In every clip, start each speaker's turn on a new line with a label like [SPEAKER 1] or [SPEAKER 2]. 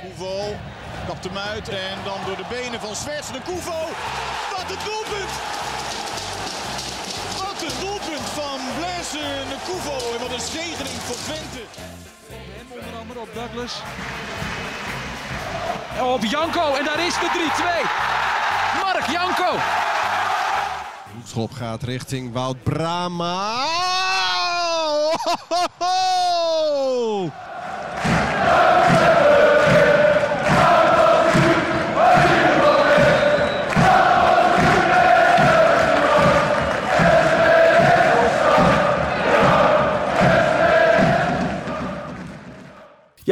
[SPEAKER 1] Koevo kapt hem uit en dan door de benen van Zwerts de Koevo. Wat een doelpunt! Wat een doelpunt van Blaise de Koevo en wat een zegening voor Twente.
[SPEAKER 2] Hem onder andere op Douglas. Op Janko en daar is de 3-2. Mark Janko.
[SPEAKER 3] Schop gaat richting Wout Brama. Oh, ho, ho,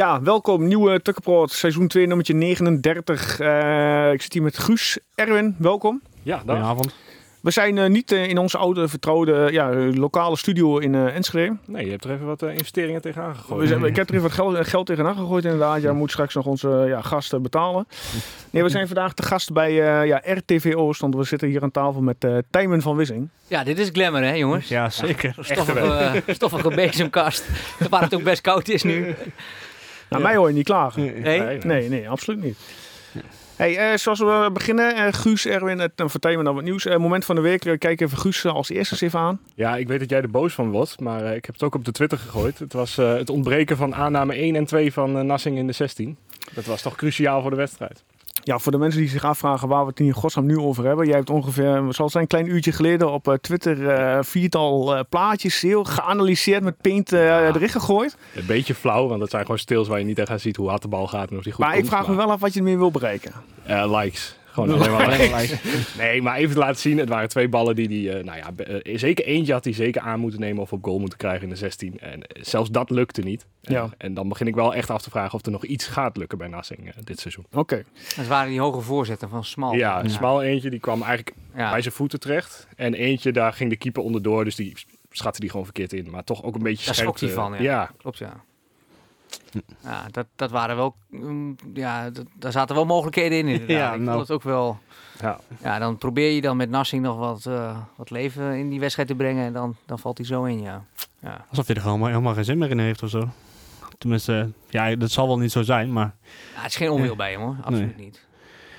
[SPEAKER 4] Ja, welkom. Nieuwe Tukkenproot, seizoen 2, nummertje 39. Eh, ik zit hier met Guus. Erwin, welkom.
[SPEAKER 5] Ja, Goedenavond.
[SPEAKER 4] We zijn eh, niet eh, in onze oude vertrouwde ja, lokale studio in eh, Enschede.
[SPEAKER 5] Nee, je hebt er even wat investeringen tegenaan gegooid.
[SPEAKER 4] We zijn, ik heb er even wat geld, geld tegenaan gegooid inderdaad. Ja, moet straks nog onze ja, gasten betalen. Nee, we zijn vandaag te gast bij eh, ja, RTV we zitten hier aan tafel met eh Tijmen van Wissing.
[SPEAKER 6] Ja, dit is glamour, hè, jongens?
[SPEAKER 5] Ja, zeker.
[SPEAKER 6] Stoffige, eh, stoffige bezemkast. Waar het ook best koud is nu.
[SPEAKER 4] Nou, mij hoor je niet klagen.
[SPEAKER 6] Nee?
[SPEAKER 4] Nee, nee, absoluut niet. Hey, eh, zoals we beginnen, eh, Guus, Erwin, het, dan vertel me dan wat nieuws. Eh, moment van de week, kijk even Guus als eerste eens even aan.
[SPEAKER 5] Ja, ik weet dat jij er boos van wordt, maar eh, ik heb het ook op de Twitter gegooid. Het was eh, het ontbreken van aanname 1 en 2 van Nassing in de 16. Dat was toch cruciaal voor de wedstrijd.
[SPEAKER 4] Ja, voor de mensen die zich afvragen waar we het in godsnaam nu over hebben. Jij hebt ongeveer, zijn, een klein uurtje geleden op eh, Twitter eh, viertal eh, plaatjes heel geanalyseerd met paint erin gegooid.
[SPEAKER 5] Een beetje flauw, want het zijn gewoon stils waar je niet echt aan ziet hoe hard de bal gaat en of die goed
[SPEAKER 4] Maar ik vraag me wel af wat je ermee wil bereiken.
[SPEAKER 5] Likes. Gewoon alleen maar likes. Nee, maar even te laten zien. Het waren twee ballen die die, eh, nou ja, eh, zeker eentje had hij zeker aan moeten nemen of op goal moeten krijgen in de 16. En eh, zelfs dat lukte niet. En-
[SPEAKER 4] Ja.
[SPEAKER 5] En dan begin ik wel echt af te vragen of er nog iets gaat lukken bij Nassing dit seizoen.
[SPEAKER 4] Oké.
[SPEAKER 6] Dat waren die hoge voorzetten van Smal.
[SPEAKER 5] Ja, een smal eentje die kwam eigenlijk
[SPEAKER 6] Ja.
[SPEAKER 5] bij zijn voeten terecht. En eentje, daar ging de keeper onderdoor. Dus die schatte die gewoon verkeerd in. Maar toch ook een beetje
[SPEAKER 6] Daar
[SPEAKER 5] scherp.
[SPEAKER 6] schrok hij van, ja.
[SPEAKER 5] ja.
[SPEAKER 6] Klopt, ja. Ja, dat, dat waren wel... mm, Ja, dat, daar zaten wel mogelijkheden in, inderdaad.
[SPEAKER 7] Ja,
[SPEAKER 6] ik
[SPEAKER 7] nou.
[SPEAKER 6] vond het ook wel...
[SPEAKER 5] Ja.
[SPEAKER 6] Ja, dan probeer je dan met Nassing nog wat, eh, wat leven in die wedstrijd te brengen. En dan, dan valt hij zo in, ja. ja.
[SPEAKER 7] Alsof hij er gewoon helemaal geen zin meer in heeft of zo. Tenminste, ja, dat zal wel niet zo zijn, maar
[SPEAKER 6] Ja, het is geen onwil bij hem, hoor. Absoluut niet.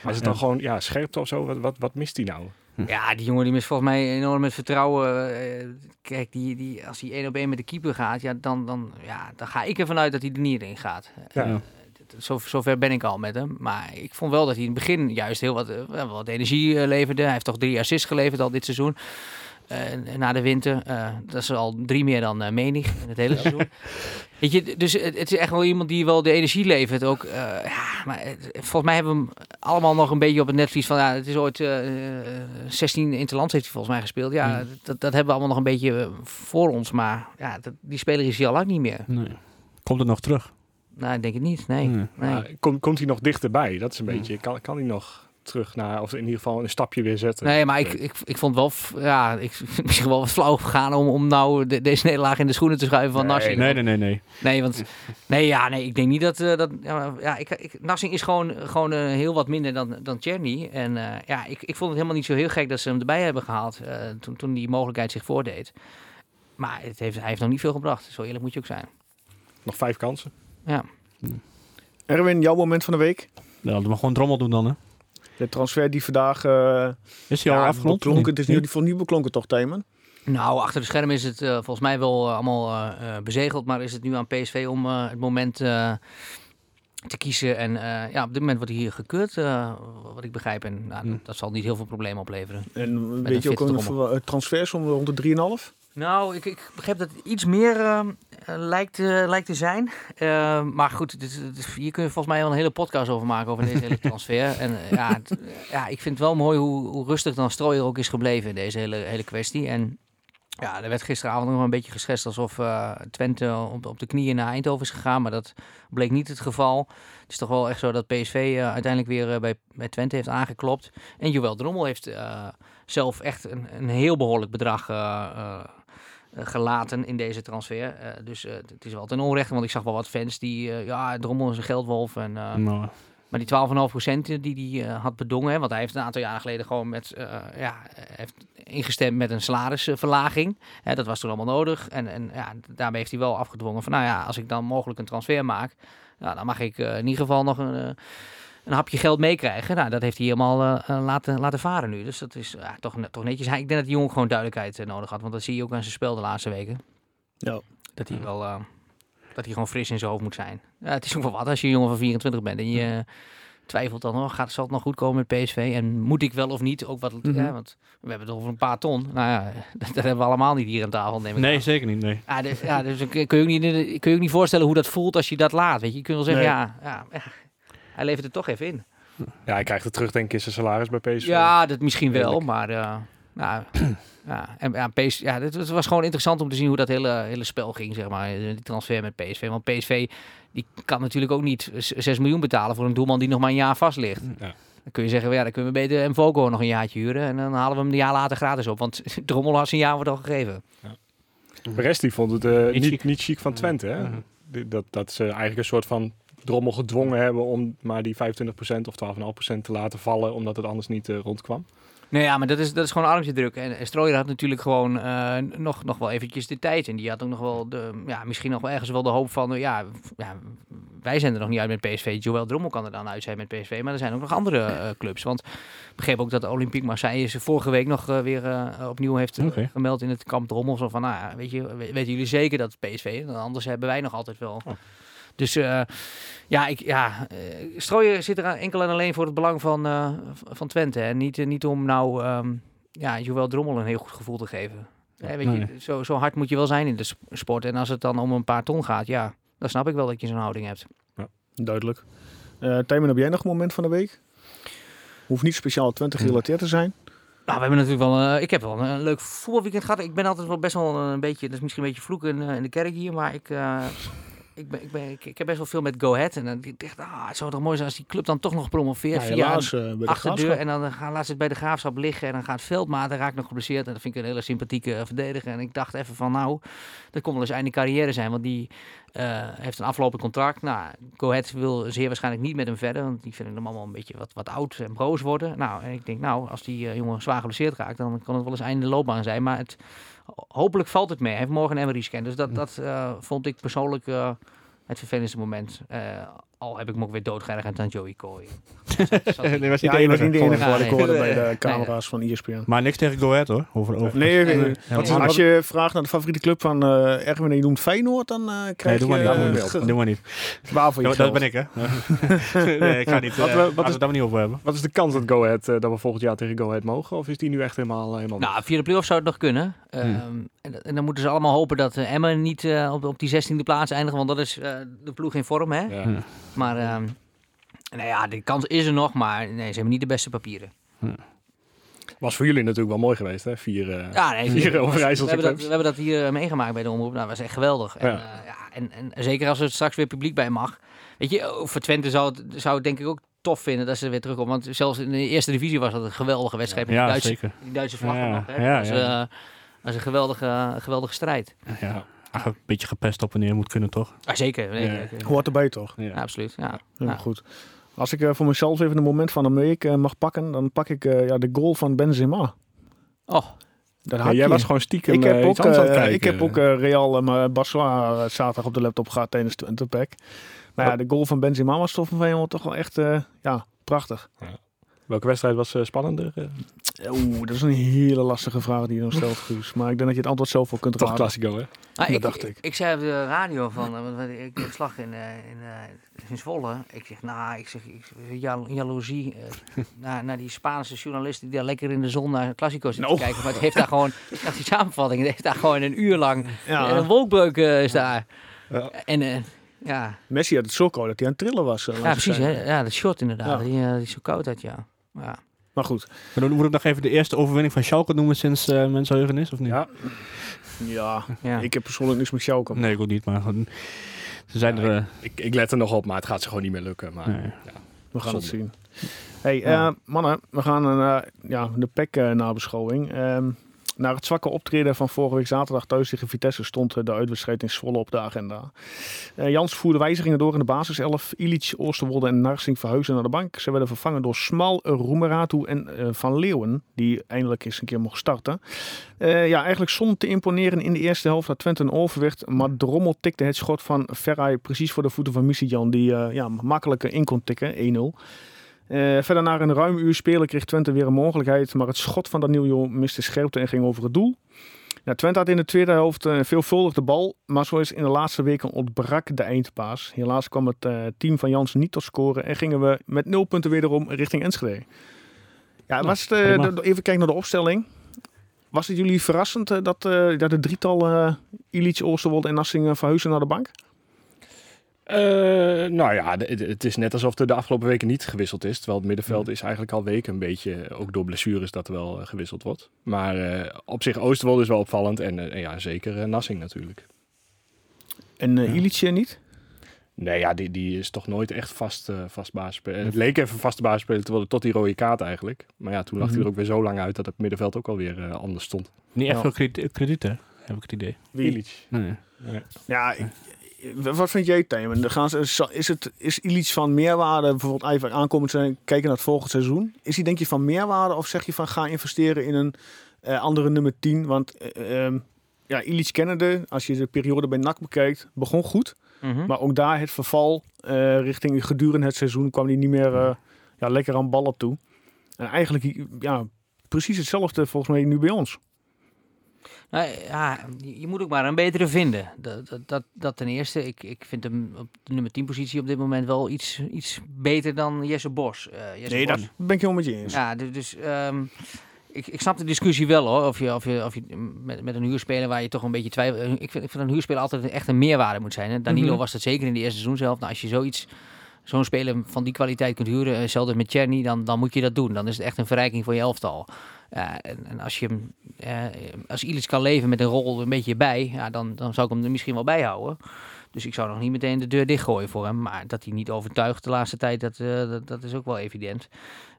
[SPEAKER 5] Maar is het dan gewoon ja, scherpte of zo? Wat, wat, wat mist hij nou?
[SPEAKER 6] Ja, die jongen die mist volgens mij enorm met vertrouwen. Eh, kijk, die, die, als hij één op één met de keeper gaat, ja, dan, dan, ja, dan ga ik ervan uit dat hij er niet in gaat.
[SPEAKER 5] Ja.
[SPEAKER 7] Ja.
[SPEAKER 6] Zo, zover ben ik al met hem. Maar ik vond wel dat hij in het begin juist heel wat, eh, wat energie eh, leverde. Hij heeft toch drie assists geleverd al dit seizoen. Eh, na de winter. Eh, dat is al drie meer dan eh menig in het hele seizoen. Weet je, dus het, het is echt wel iemand die wel de energie levert. Ook, eh, ja, maar het- volgens mij hebben we hem allemaal nog een beetje op het netvlies van... Ja, het is ooit eh, eh, 16 interlands heeft hij volgens mij gespeeld. Ja, dat, dat hebben we allemaal nog een beetje voor ons. Maar ja, dat, die speler is hij al lang niet meer.
[SPEAKER 7] nee. komt het nog terug.
[SPEAKER 6] Nou, ik denk het niet. Nee.
[SPEAKER 7] Nee.
[SPEAKER 6] nee.
[SPEAKER 5] Komt, komt hij nog dichterbij? Dat is een beetje. Kan, kan hij nog terug naar, of in ieder geval een stapje weer zetten?
[SPEAKER 6] Nee, maar ik, ik, ik vond wel, ja, ik misschien wel wat flauw gegaan om, om nou de- deze nederlaag in de schoenen te schuiven van
[SPEAKER 5] Nee,
[SPEAKER 6] Nassing.
[SPEAKER 7] Nee, nee, nee, nee.
[SPEAKER 6] Nee, want nee, ja, nee, ik denk niet dat eh, dat. Ja, ik, ik, Nassing is gewoon, gewoon eh, heel wat minder dan, dan Czerny. En eh, ja, ik, ik vond het helemaal niet zo heel gek dat ze hem erbij hebben gehaald eh, toen, toen die mogelijkheid zich voordeed. Maar het heeft, hij heeft nog niet veel gebracht. Zo eerlijk moet je ook zijn.
[SPEAKER 5] Nog vijf kansen.
[SPEAKER 6] Ja.
[SPEAKER 4] Erwin, jouw moment van de week?
[SPEAKER 7] Ja, laten we gewoon drommel doen dan, hè.
[SPEAKER 4] De transfer die vandaag eh
[SPEAKER 7] Is hij al
[SPEAKER 4] ja,
[SPEAKER 7] afgerond?
[SPEAKER 4] beklonken, het is nu voor nieuw beklonken toch, Tijmen?
[SPEAKER 6] Nou, achter de schermen is het eh, volgens mij wel eh, allemaal eh, eh, bezegeld. Maar is het nu aan PSV om eh, het moment eh, te kiezen. En eh, ja, op dit moment wordt hij hier gekeurd, eh, wat ik begrijp. En nou,
[SPEAKER 7] Hm.
[SPEAKER 6] dat, zal niet heel veel problemen opleveren.
[SPEAKER 4] En
[SPEAKER 6] een
[SPEAKER 4] weet je ook een ver- transfersom rond de 3,5?
[SPEAKER 6] Nou, ik, ik begrijp dat het iets meer eh, eh, lijkt, eh, lijkt te zijn. Eh, maar goed, dit, dit- hier kun je volgens mij wel een hele podcast over maken, over deze hele transfer. En eh, ja, ja, ik vind het wel mooi hoe, hoe rustig dan Strooier ook is gebleven in deze hele, hele kwestie. En ja, er werd gisteravond nog een beetje geschetst alsof Twente op, op de knieën naar Eindhoven is gegaan. Maar dat bleek niet het geval. Het is toch wel echt zo dat PSV uiteindelijk weer bij, bij Twente heeft aangeklopt. En Joël Drommel heeft zelf echt een, een heel behoorlijk bedrag gelaten in deze transfer. Eh, dus eh, het is wel ten onrechte, want ik zag wel wat fans die... eh, ja, Drommel is een geldwolf. En, eh,
[SPEAKER 7] Nou,
[SPEAKER 6] maar die 12,5% die hij eh, had bedongen... hè, want hij heeft een aantal jaren geleden gewoon met... eh, ja, heeft ingestemd met een salarisverlaging. Hè, dat was toen allemaal nodig. En, en ja, daarmee heeft hij wel afgedwongen van, nou ja, als ik dan mogelijk een transfer maak, nou, dan mag ik eh, in ieder geval nog een, eh, een hapje geld meekrijgen. Nou, dat heeft hij helemaal eh, eh, laten, laten varen nu. Dus dat is ja, toch, toch netjes. Ik denk dat die jongen gewoon duidelijkheid eh, nodig had. Want dat zie je ook aan zijn spel de laatste weken.
[SPEAKER 4] Ja.
[SPEAKER 6] Dat hij wel... eh, dat hij gewoon fris in zijn hoofd moet zijn. Ja, het is ook wel wat als je een jongen van 24 bent en je twijfelt dan nog, gaat, zal het nog goed komen met PSV? En moet ik wel of niet? Ook wat,
[SPEAKER 4] Mhm.
[SPEAKER 6] ja, want we hebben het over een paar ton. Nou ja, dat, dat hebben we allemaal niet hier aan tafel, neem ik
[SPEAKER 7] Nee,
[SPEAKER 6] aan.
[SPEAKER 7] zeker niet. Nee.
[SPEAKER 6] Ja, dus, ja, dus kun je, ook niet, kun je ook niet voorstellen hoe dat voelt als je dat laat. Weet je, je kunt wel zeggen,
[SPEAKER 4] Nee.
[SPEAKER 6] ja, ja, ja, hij levert het toch even in.
[SPEAKER 5] Ja, hij krijgt het terug denk ik in zijn salaris bij PSV.
[SPEAKER 6] Ja, dat misschien wel, maar uh, nou, ja, en, ja, PS, ja, het, het was gewoon interessant om te zien hoe dat hele, hele spel ging, zeg maar, die transfer met PSV. Want PSV die kan natuurlijk ook niet 6 miljoen betalen voor een doelman die nog maar een jaar vast ligt.
[SPEAKER 5] Ja.
[SPEAKER 6] Dan kun je zeggen, ja, dan kunnen we beter Mvogo nog een jaartje huren en dan halen we hem een jaar later gratis op. Want Drommel had zijn jaar wordt al gegeven.
[SPEAKER 5] Perez die vond het eh,
[SPEAKER 7] Niet
[SPEAKER 5] niet,
[SPEAKER 7] chic.
[SPEAKER 5] niet chic van Twente. Hè? Dat, dat ze eigenlijk een soort van drommel gedwongen hebben om maar die 25% of 12,5% te laten vallen, omdat het anders niet eh, rondkwam.
[SPEAKER 6] Nee, ja, maar dat is, dat is gewoon armpje druk. En, en Strooijer had natuurlijk gewoon eh, nog, nog wel eventjes de tijd. En die had ook nog wel, de, ja, misschien nog wel ergens wel de hoop van... ja, ja, wij zijn er nog niet uit met PSV. Joël Drommel kan er dan uit zijn met PSV. Maar er zijn ook nog andere eh, clubs. Want ik begreep ook dat Olympique Marseille ze vorige week nog weer eh, opnieuw heeft gemeld in het kamp Drommel. Zo van, nou ja, weet je, we- weten jullie zeker dat het PSV is? Anders hebben wij nog altijd wel...
[SPEAKER 5] Oh.
[SPEAKER 6] Dus eh, ja, ik, ja eh, Strooijer zit er enkel en alleen voor het belang van, eh, van Twente. En niet, niet om nou ehm ja, Joël Drommel een heel goed gevoel te geven. Hè, weet je, zo, zo hard moet je wel zijn in de sp- sport. En als het dan om een paar ton gaat, ja, dan snap ik wel dat je zo'n houding hebt.
[SPEAKER 4] Duidelijk. Eh Tijmen, heb jij nog een moment van de week? Hoeft niet speciaal 20 gerelateerd te zijn.
[SPEAKER 6] Nou, we hebben natuurlijk wel, eh, ik heb wel een, leuk voetbalweekend gehad. Ik ben altijd wel best wel een beetje, dat is misschien een beetje vloeken in, eh, in de kerk hier, maar ik, eh, ik, ben, ik, ben, ik, ik heb best wel veel met Go Ahead. En dan ik, ah, het zou toch mooi zijn als die club dan toch nog promoveert
[SPEAKER 4] Ja,
[SPEAKER 6] via
[SPEAKER 4] helaas eh, bij de
[SPEAKER 6] achterdeur. En dan gaan, laat ze het bij de graafschap liggen. En dan gaat Veldmaat, raakt nog geblesseerd. En dat vind ik een hele sympathieke eh, verdediger. En ik dacht even van, nou, dat kon wel eens einde carrière zijn. Want die eh, heeft een aflopend contract. Nou, Go Ahead wil zeer waarschijnlijk niet met hem verder. Want die vinden hem allemaal een beetje wat, wat oud en broos worden. Nou, en ik denk, nou, als die eh, jongen zwaar geblesseerd raakt, dan kan het wel eens einde loopbaan zijn. Maar het, hopelijk valt het mee. Hij heeft morgen een MRI-scan. Dus dat, dat eh, vond ik persoonlijk eh, het vervelendste moment. Al heb ik me ook weer doodgeërgerd aan Joey Coy.
[SPEAKER 7] nee, was niet
[SPEAKER 4] Ja,
[SPEAKER 7] de enige.
[SPEAKER 4] niet de enige
[SPEAKER 6] nee.
[SPEAKER 4] bij de camera's van ESPN.
[SPEAKER 7] Maar niks tegen Go Ahead hoor. Over, over.
[SPEAKER 4] Nee, als je vraagt naar de favoriete club van eh Erwin en je noemt Feyenoord, dan eh
[SPEAKER 7] Nee,
[SPEAKER 4] krijg
[SPEAKER 7] doe
[SPEAKER 4] je eh,
[SPEAKER 7] Doe maar niet. Doe maar niet.
[SPEAKER 4] waar voor je
[SPEAKER 7] dat ben ik hè. nee, ik ga niet.
[SPEAKER 5] Wat we- wat
[SPEAKER 7] we
[SPEAKER 5] is-
[SPEAKER 7] het daar maar niet over hebben.
[SPEAKER 5] Wat is de kans dat Go Ahead, eh, dat we volgend jaar tegen Go Ahead mogen? Of is die nu echt helemaal, helemaal
[SPEAKER 6] Nou, via de play-off zou het nog kunnen. Ehm, en, en dan moeten ze allemaal hopen dat uh, Emmen niet uh, op, op die 16e plaats eindigen, want dat is uh, de ploeg in vorm, hè?
[SPEAKER 5] Ja.
[SPEAKER 6] Maar, um, nou ja, de kans is er nog, maar nee, ze hebben niet de beste papieren.
[SPEAKER 5] Was voor jullie natuurlijk wel mooi geweest, hè? Vier, uh,
[SPEAKER 6] ja, nee,
[SPEAKER 5] vier
[SPEAKER 6] we,
[SPEAKER 5] Overijsselse
[SPEAKER 6] we, hebben dat, we hebben dat hier meegemaakt bij de omroep. Nou, dat was echt geweldig. En,
[SPEAKER 5] Ja.
[SPEAKER 6] uh, ja, en, en zeker als er straks weer publiek bij mag. Weet je, voor Twente zou het, zou het denk ik ook tof vinden dat ze weer terugkomen. Want zelfs in de eerste divisie was dat een geweldige wedstrijd. Met
[SPEAKER 7] Ja,
[SPEAKER 6] die, Duitse,
[SPEAKER 7] zeker.
[SPEAKER 6] die Duitse vlag
[SPEAKER 7] Ja,
[SPEAKER 6] nog. Hè?
[SPEAKER 7] ja,
[SPEAKER 6] dat, was,
[SPEAKER 7] ja.
[SPEAKER 6] uh, dat was een geweldige, geweldige strijd.
[SPEAKER 7] Ja. Ach, een beetje gepest op en neer moet kunnen toch?
[SPEAKER 6] Ah, zeker. Nee,
[SPEAKER 7] Ja.
[SPEAKER 4] Hoort erbij toch?
[SPEAKER 6] Ja, absoluut. Ja.
[SPEAKER 4] Ja,
[SPEAKER 6] Ja.
[SPEAKER 4] goed. Als ik eh, voor mezelf even een moment van de week eh, mag pakken, dan pak ik eh, ja, de goal van Benzema.
[SPEAKER 6] Oh,
[SPEAKER 4] Dat
[SPEAKER 5] Ja,
[SPEAKER 4] had
[SPEAKER 5] jij was gewoon stiekem
[SPEAKER 4] ik heb ook, ik heb ook eh, Real uh, maar Barcelona zaterdag op de laptop gehad tijdens de Twente Pack. Maar ja, de goal van Benzema was toch van toch wel echt eh, ja, prachtig.
[SPEAKER 5] Welke wedstrijd was eh, spannender? Eh,
[SPEAKER 4] Oeh, dat is een hele lastige vraag die je dan stelt, Guus. Maar ik denk dat je het antwoord zelf wel kunt
[SPEAKER 5] toch
[SPEAKER 4] raden.
[SPEAKER 5] Classico, hè?
[SPEAKER 6] Ah,
[SPEAKER 4] Dat
[SPEAKER 6] ik,
[SPEAKER 4] dacht
[SPEAKER 6] ik.
[SPEAKER 4] ik.
[SPEAKER 6] zei op de radio van, want ik heb slag in, uh, in, uh, in Zwolle. Ik zeg, nou, ik zeg, ik, jal jaloezie uh, naar, naar die Spaanse journalisten die daar lekker in de zon naar Classico zitten
[SPEAKER 4] No.
[SPEAKER 6] te kijken. Maar het heeft daar gewoon, naar die samenvatting, het heeft daar gewoon een uur lang,
[SPEAKER 4] Ja.
[SPEAKER 6] en een wolkbreuk uh, is daar.
[SPEAKER 5] Ja.
[SPEAKER 6] En uh, ja,
[SPEAKER 4] Messi had het zo koud dat hij aan het trillen was. eh,
[SPEAKER 6] ja precies, hè? ja, dat shot inderdaad,
[SPEAKER 4] Ja.
[SPEAKER 6] die, uh, die zo koud had, ja. ja.
[SPEAKER 4] Maar goed,
[SPEAKER 7] Maar dan moet ik nog even de eerste overwinning van Schalke noemen sinds uh, mensenheugen is, of niet?
[SPEAKER 5] Ja.
[SPEAKER 4] ja,
[SPEAKER 6] Ja.
[SPEAKER 4] ik heb persoonlijk niks met Schalke.
[SPEAKER 7] Nee, ik ook niet, maar ze zijn
[SPEAKER 5] Ja,
[SPEAKER 7] er... eh,
[SPEAKER 5] Ik, ik let er nog op, maar het gaat ze gewoon niet meer lukken. Maar,
[SPEAKER 7] Nee.
[SPEAKER 5] ja.
[SPEAKER 4] We gaan het zien. Hey,
[SPEAKER 7] Ja.
[SPEAKER 4] eh, mannen, we gaan een, eh, ja, de uh, nabeschouwing. Ehm Na het zwakke optreden van vorige week zaterdag thuis tegen Vitesse stond eh, de uitwedstrijd in Zwolle op de agenda. Eh, Jans voerde wijzigingen door in de basiself. Ilic, Oosterwolde en Narsing verhuisden naar de bank. Ze werden vervangen door Smal, Roemeratu en eh, Van Leeuwen, die eindelijk eens een keer mocht starten. Eh, ja, eigenlijk zonder te imponeren in de eerste helft dat Twente een overwicht. Maar Drommel tikte het schot van Ferrari precies voor de voeten van Missy-Jan, die eh, ja, makkelijker in kon tikken, 1-0. Eh, verder na een ruim uur spelen kreeg Twente weer een mogelijkheid, maar het schot van Danilo miste scherpte en ging over het doel. Ja, Twente had in de tweede helft eh, veelvuldig de bal, maar zoals in de laatste weken ontbrak de eindpaas. Helaas kwam het eh, team van Jansen niet tot scoren en gingen we met nul punten wederom richting Enschede. Ja, was het, de- even kijken naar de opstelling. Was het jullie verrassend dat, dat het drietal Ilic, Oosterwold en Nassing verhuizen naar de bank?
[SPEAKER 5] Eh, nou ja, het is net alsof er de afgelopen weken niet gewisseld is. Terwijl het middenveld is eigenlijk al weken een beetje, ook door blessures, dat er wel eh, gewisseld wordt. Maar eh, op zich, Oosterwolde is wel opvallend. En eh, ja, zeker eh, Nassing natuurlijk.
[SPEAKER 4] En eh eh, niet?
[SPEAKER 5] Nee, ja, die, die is toch nooit echt vast, eh vast basisspeler. Het leek even vaste basisspeler te worden tot die rode kaart eigenlijk. Maar ja, toen lag hij
[SPEAKER 4] Mhm.
[SPEAKER 5] er ook weer zo lang uit dat het middenveld ook alweer eh, anders stond.
[SPEAKER 7] Niet echt veel krediet, krediet, hè? Heb ik het idee.
[SPEAKER 5] Ilic.
[SPEAKER 7] Nee.
[SPEAKER 4] Ja, ik- wat vind jij, Tim? Dan gaan ze, is, het, is Ilic van meerwaarde, bijvoorbeeld even aankomend zijn, kijken naar het volgende seizoen? Is hij denk je van meerwaarde of zeg je van ga investeren in een eh, andere nummer 10? Want ja, Ilic kennende, als je de periode bij NAC bekijkt, begon goed.
[SPEAKER 6] Mhm.
[SPEAKER 4] Maar ook daar het verval eh, richting gedurende het seizoen kwam hij niet meer ja, lekker aan ballen toe. En eigenlijk ja, precies hetzelfde volgens mij nu bij ons.
[SPEAKER 6] Nou, ja, je moet ook maar een betere vinden. Dat, dat, dat, dat ten eerste. Ik, ik vind hem op de nummer 10 positie op dit moment wel iets, iets beter dan Jesse Bos. Eh, Jesse
[SPEAKER 4] Nee,
[SPEAKER 6] Bos.
[SPEAKER 4] dat ben ik helemaal met je eens.
[SPEAKER 6] Ja, du- dus ehm, ik, ik snap de discussie wel hoor. Of je, of je, of je met, met een huurspeler waar je toch een beetje twijfelt. Ik vind, ik vind een huurspeler altijd echt een meerwaarde moet zijn. Hè. Danilo
[SPEAKER 4] Mhm.
[SPEAKER 6] was dat zeker in de eerste seizoen zelf. Nou, als je zoiets, zo'n speler van die kwaliteit kunt huren, eh, zelfs met Cherny, dan, dan moet je dat doen. Dan is het echt een verrijking voor je elftal. Ja, en, en als je eh, als Ilic kan leven met een rol een beetje bij, ja, dan, dan zou ik hem er misschien wel bij houden. Dus ik zou nog niet meteen de deur dichtgooien voor hem. Maar dat hij niet overtuigt de laatste tijd, dat, eh, dat, dat is ook wel evident.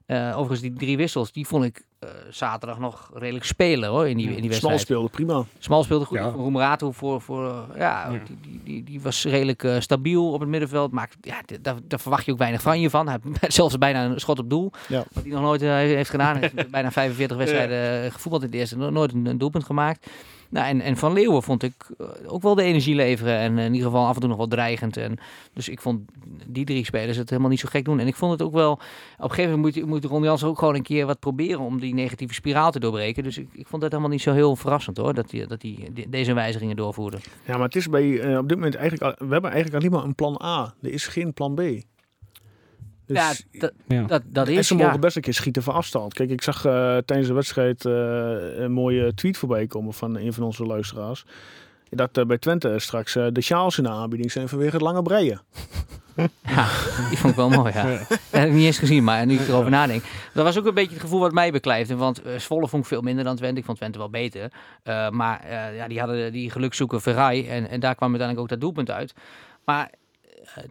[SPEAKER 6] Eh, overigens, die drie wissels, die vond ik eh, zaterdag nog redelijk spelen hoor, in die, in die
[SPEAKER 4] Smal
[SPEAKER 6] wedstrijd.
[SPEAKER 4] speelde prima.
[SPEAKER 6] Smal speelde goed.
[SPEAKER 5] Ja.
[SPEAKER 6] Roemerato voor, voor ja,
[SPEAKER 7] Ja.
[SPEAKER 6] Die, die, die, die was redelijk eh, stabiel op het middenveld. Maar ja, daar, daar verwacht je ook weinig van je van. Hij heeft zelfs bijna een schot op doel.
[SPEAKER 4] Ja.
[SPEAKER 6] Wat hij nog nooit heeft gedaan. Hij heeft bijna 45 wedstrijden eh, gevoetbald in de eerste. no- Nooit een, een doelpunt gemaakt. Nou, en, en Van Leeuwen vond ik eh, ook wel de energie leveren. En eh, in ieder geval af en toe nog wel dreigend. En, dus ik vond die drie spelers het helemaal niet zo gek doen. En ik vond het ook wel... Op een gegeven moment moet, moet Ron Jans ook gewoon een keer wat proberen... om die negatieve spiraal te doorbreken. Dus ik, ik vond dat helemaal niet zo heel verrassend hoor. Dat hij dat die, de- deze wijzigingen doorvoerde.
[SPEAKER 4] Ja, maar het is bij, eh, op dit moment eigenlijk, we hebben eigenlijk alleen maar een plan A. Er is geen plan B. Dus,
[SPEAKER 6] ja, dat,
[SPEAKER 7] Ja.
[SPEAKER 6] dat, dat
[SPEAKER 4] en
[SPEAKER 6] is...
[SPEAKER 4] ze
[SPEAKER 6] ja.
[SPEAKER 4] mogen best een keer schieten van afstand. Kijk, ik zag eh, tijdens de wedstrijd eh, een mooie tweet voorbij komen van een van onze luisteraars. Dat eh, bij Twente straks de sjaals in de aanbieding zijn vanwege het lange breien.
[SPEAKER 6] Ja, die vond ik wel mooi, ja. Dat heb ik niet eens gezien, maar nu ik erover nadenk. Dat was ook een beetje het gevoel wat mij beklijfde. Want Zwolle vond ik veel minder dan Twente. Ik vond Twente wel beter. Maar ja, die hadden die gelukzoeker Ferrari. En, en daar kwam uiteindelijk ook dat doelpunt uit. Maar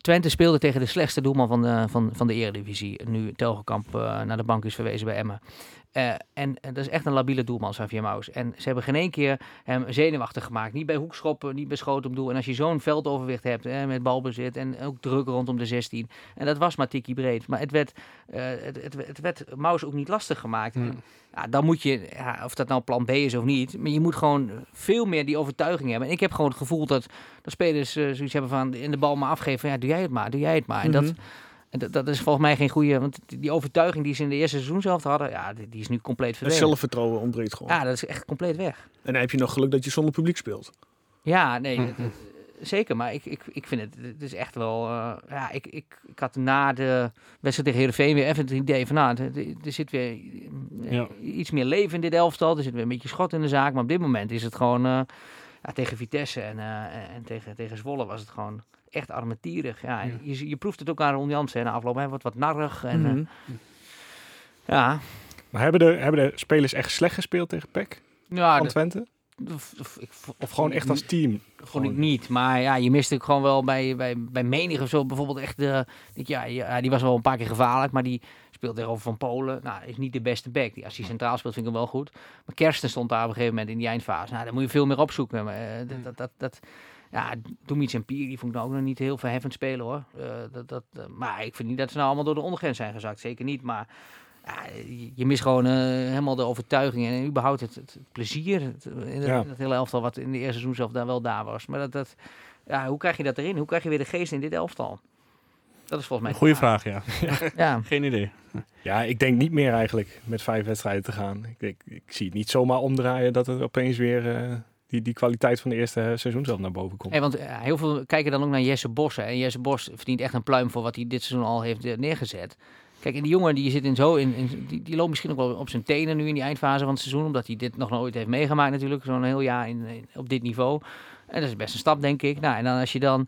[SPEAKER 6] Twente speelde tegen de slechtste doelman van de, van, van de eredivisie. Nu Telgekamp eh, naar de bank is verwezen bij Emmen. Eh, en, dat is echt een labiele doelman, Xavier Maus. En ze hebben geen één keer hem zenuwachtig gemaakt. Niet bij hoekschoppen, niet bij schoten op doel. En als je zo'n veldoverwicht hebt met balbezit en ook druk rondom de 16. En dat was maar tikkie breed. Maar het werd, eh, het, het, het werd Maus ook niet lastig gemaakt. Ja, dan moet je, ja, of dat nou plan B is of niet, maar je moet gewoon veel meer die overtuiging hebben. En ik heb gewoon het gevoel dat, dat spelers eh, zoiets hebben van in de bal maar afgeven. Van, ja, doe jij het maar, doe jij het maar. En dat,
[SPEAKER 4] Mhm.
[SPEAKER 6] en dat, dat is volgens mij geen goede, want die- overtuiging die ze in de eerste seizoen zelf hadden, ja, die, die is nu compleet
[SPEAKER 4] Het
[SPEAKER 6] verdwenen.
[SPEAKER 4] zelfvertrouwen ontbreekt gewoon.
[SPEAKER 6] Ja, dat is echt compleet weg.
[SPEAKER 4] En dan heb je nog geluk dat je zonder publiek speelt.
[SPEAKER 6] Ja, nee, dat- dat- zeker. Maar ik, ik, ik vind het, het is echt wel... eh, ja, ik, ik, ik had na de wedstrijd tegen Heerenveen weer even het idee van... Nou, er, er zit weer eh,
[SPEAKER 7] Ja.
[SPEAKER 6] iets meer leven in dit elftal. Er zit weer een beetje schot in de zaak. Maar op dit moment is het gewoon... eh, ja, tegen Vitesse en, eh, en tegen, tegen Zwolle was het gewoon echt armetierig. Ja, en Je, je proeft het ook aan Ron Jansen na afloop. Hij wordt wat narrig. En, eh,
[SPEAKER 4] Mhm.
[SPEAKER 6] ja,
[SPEAKER 5] Maar hebben de, hebben de spelers echt slecht gespeeld tegen PEC
[SPEAKER 6] ja
[SPEAKER 5] van Twente?
[SPEAKER 6] Of, of,
[SPEAKER 5] gewoon echt als team.
[SPEAKER 6] vond ik niet. Maar ja, je miste ook gewoon wel bij, bij, bij menig of zo. Bijvoorbeeld echt, de, ik, ja, ja, die was wel een paar keer gevaarlijk, maar die speelt tegenover Van Polen. Nou, is niet de beste back. Die, als hij centraal speelt, vind ik hem wel goed. Maar Kersten stond daar op een gegeven moment in die eindfase. Nou, daar moet je veel meer opzoeken. Maar, eh, dat, dat, dat, dat, ja, Dumic en Pier, die vond ik nou ook nog niet heel verheffend spelen hoor. Eh, dat, dat, eh, maar ik vind niet dat ze nou allemaal door de ondergrens zijn gezakt. Zeker niet, maar... Ja, je, mist gewoon eh, helemaal de overtuiging en überhaupt het, het, het plezier het, in, het,
[SPEAKER 5] Ja.
[SPEAKER 6] het hele elftal wat in de eerste seizoen zelf daar wel daar was. Maar dat, dat, ja, hoe krijg je dat erin? Hoe krijg je weer de geest in dit elftal? Dat is volgens mij.
[SPEAKER 7] Goeie
[SPEAKER 6] de
[SPEAKER 7] vraag, ja.
[SPEAKER 6] Ja,
[SPEAKER 7] Geen idee.
[SPEAKER 5] Ja, ik denk niet meer eigenlijk met vijf wedstrijden te gaan. Ik, denk, ik zie het niet zomaar omdraaien dat er opeens weer eh, die, die kwaliteit van de eerste seizoen zelf naar boven komt.
[SPEAKER 6] Hey, want eh, heel veel kijken dan ook naar Jesse Bos. hè. En Jesse Bos verdient echt een pluim voor wat hij dit seizoen al heeft eh, neergezet. Kijk, en die jongen die zit in zo in, in- die, die loopt misschien ook wel op zijn tenen nu in die eindfase van het seizoen, omdat hij dit nog nooit heeft meegemaakt natuurlijk, zo'n heel jaar in, in- op dit niveau. En dat is best een stap, denk ik. Nou, en dan als je dan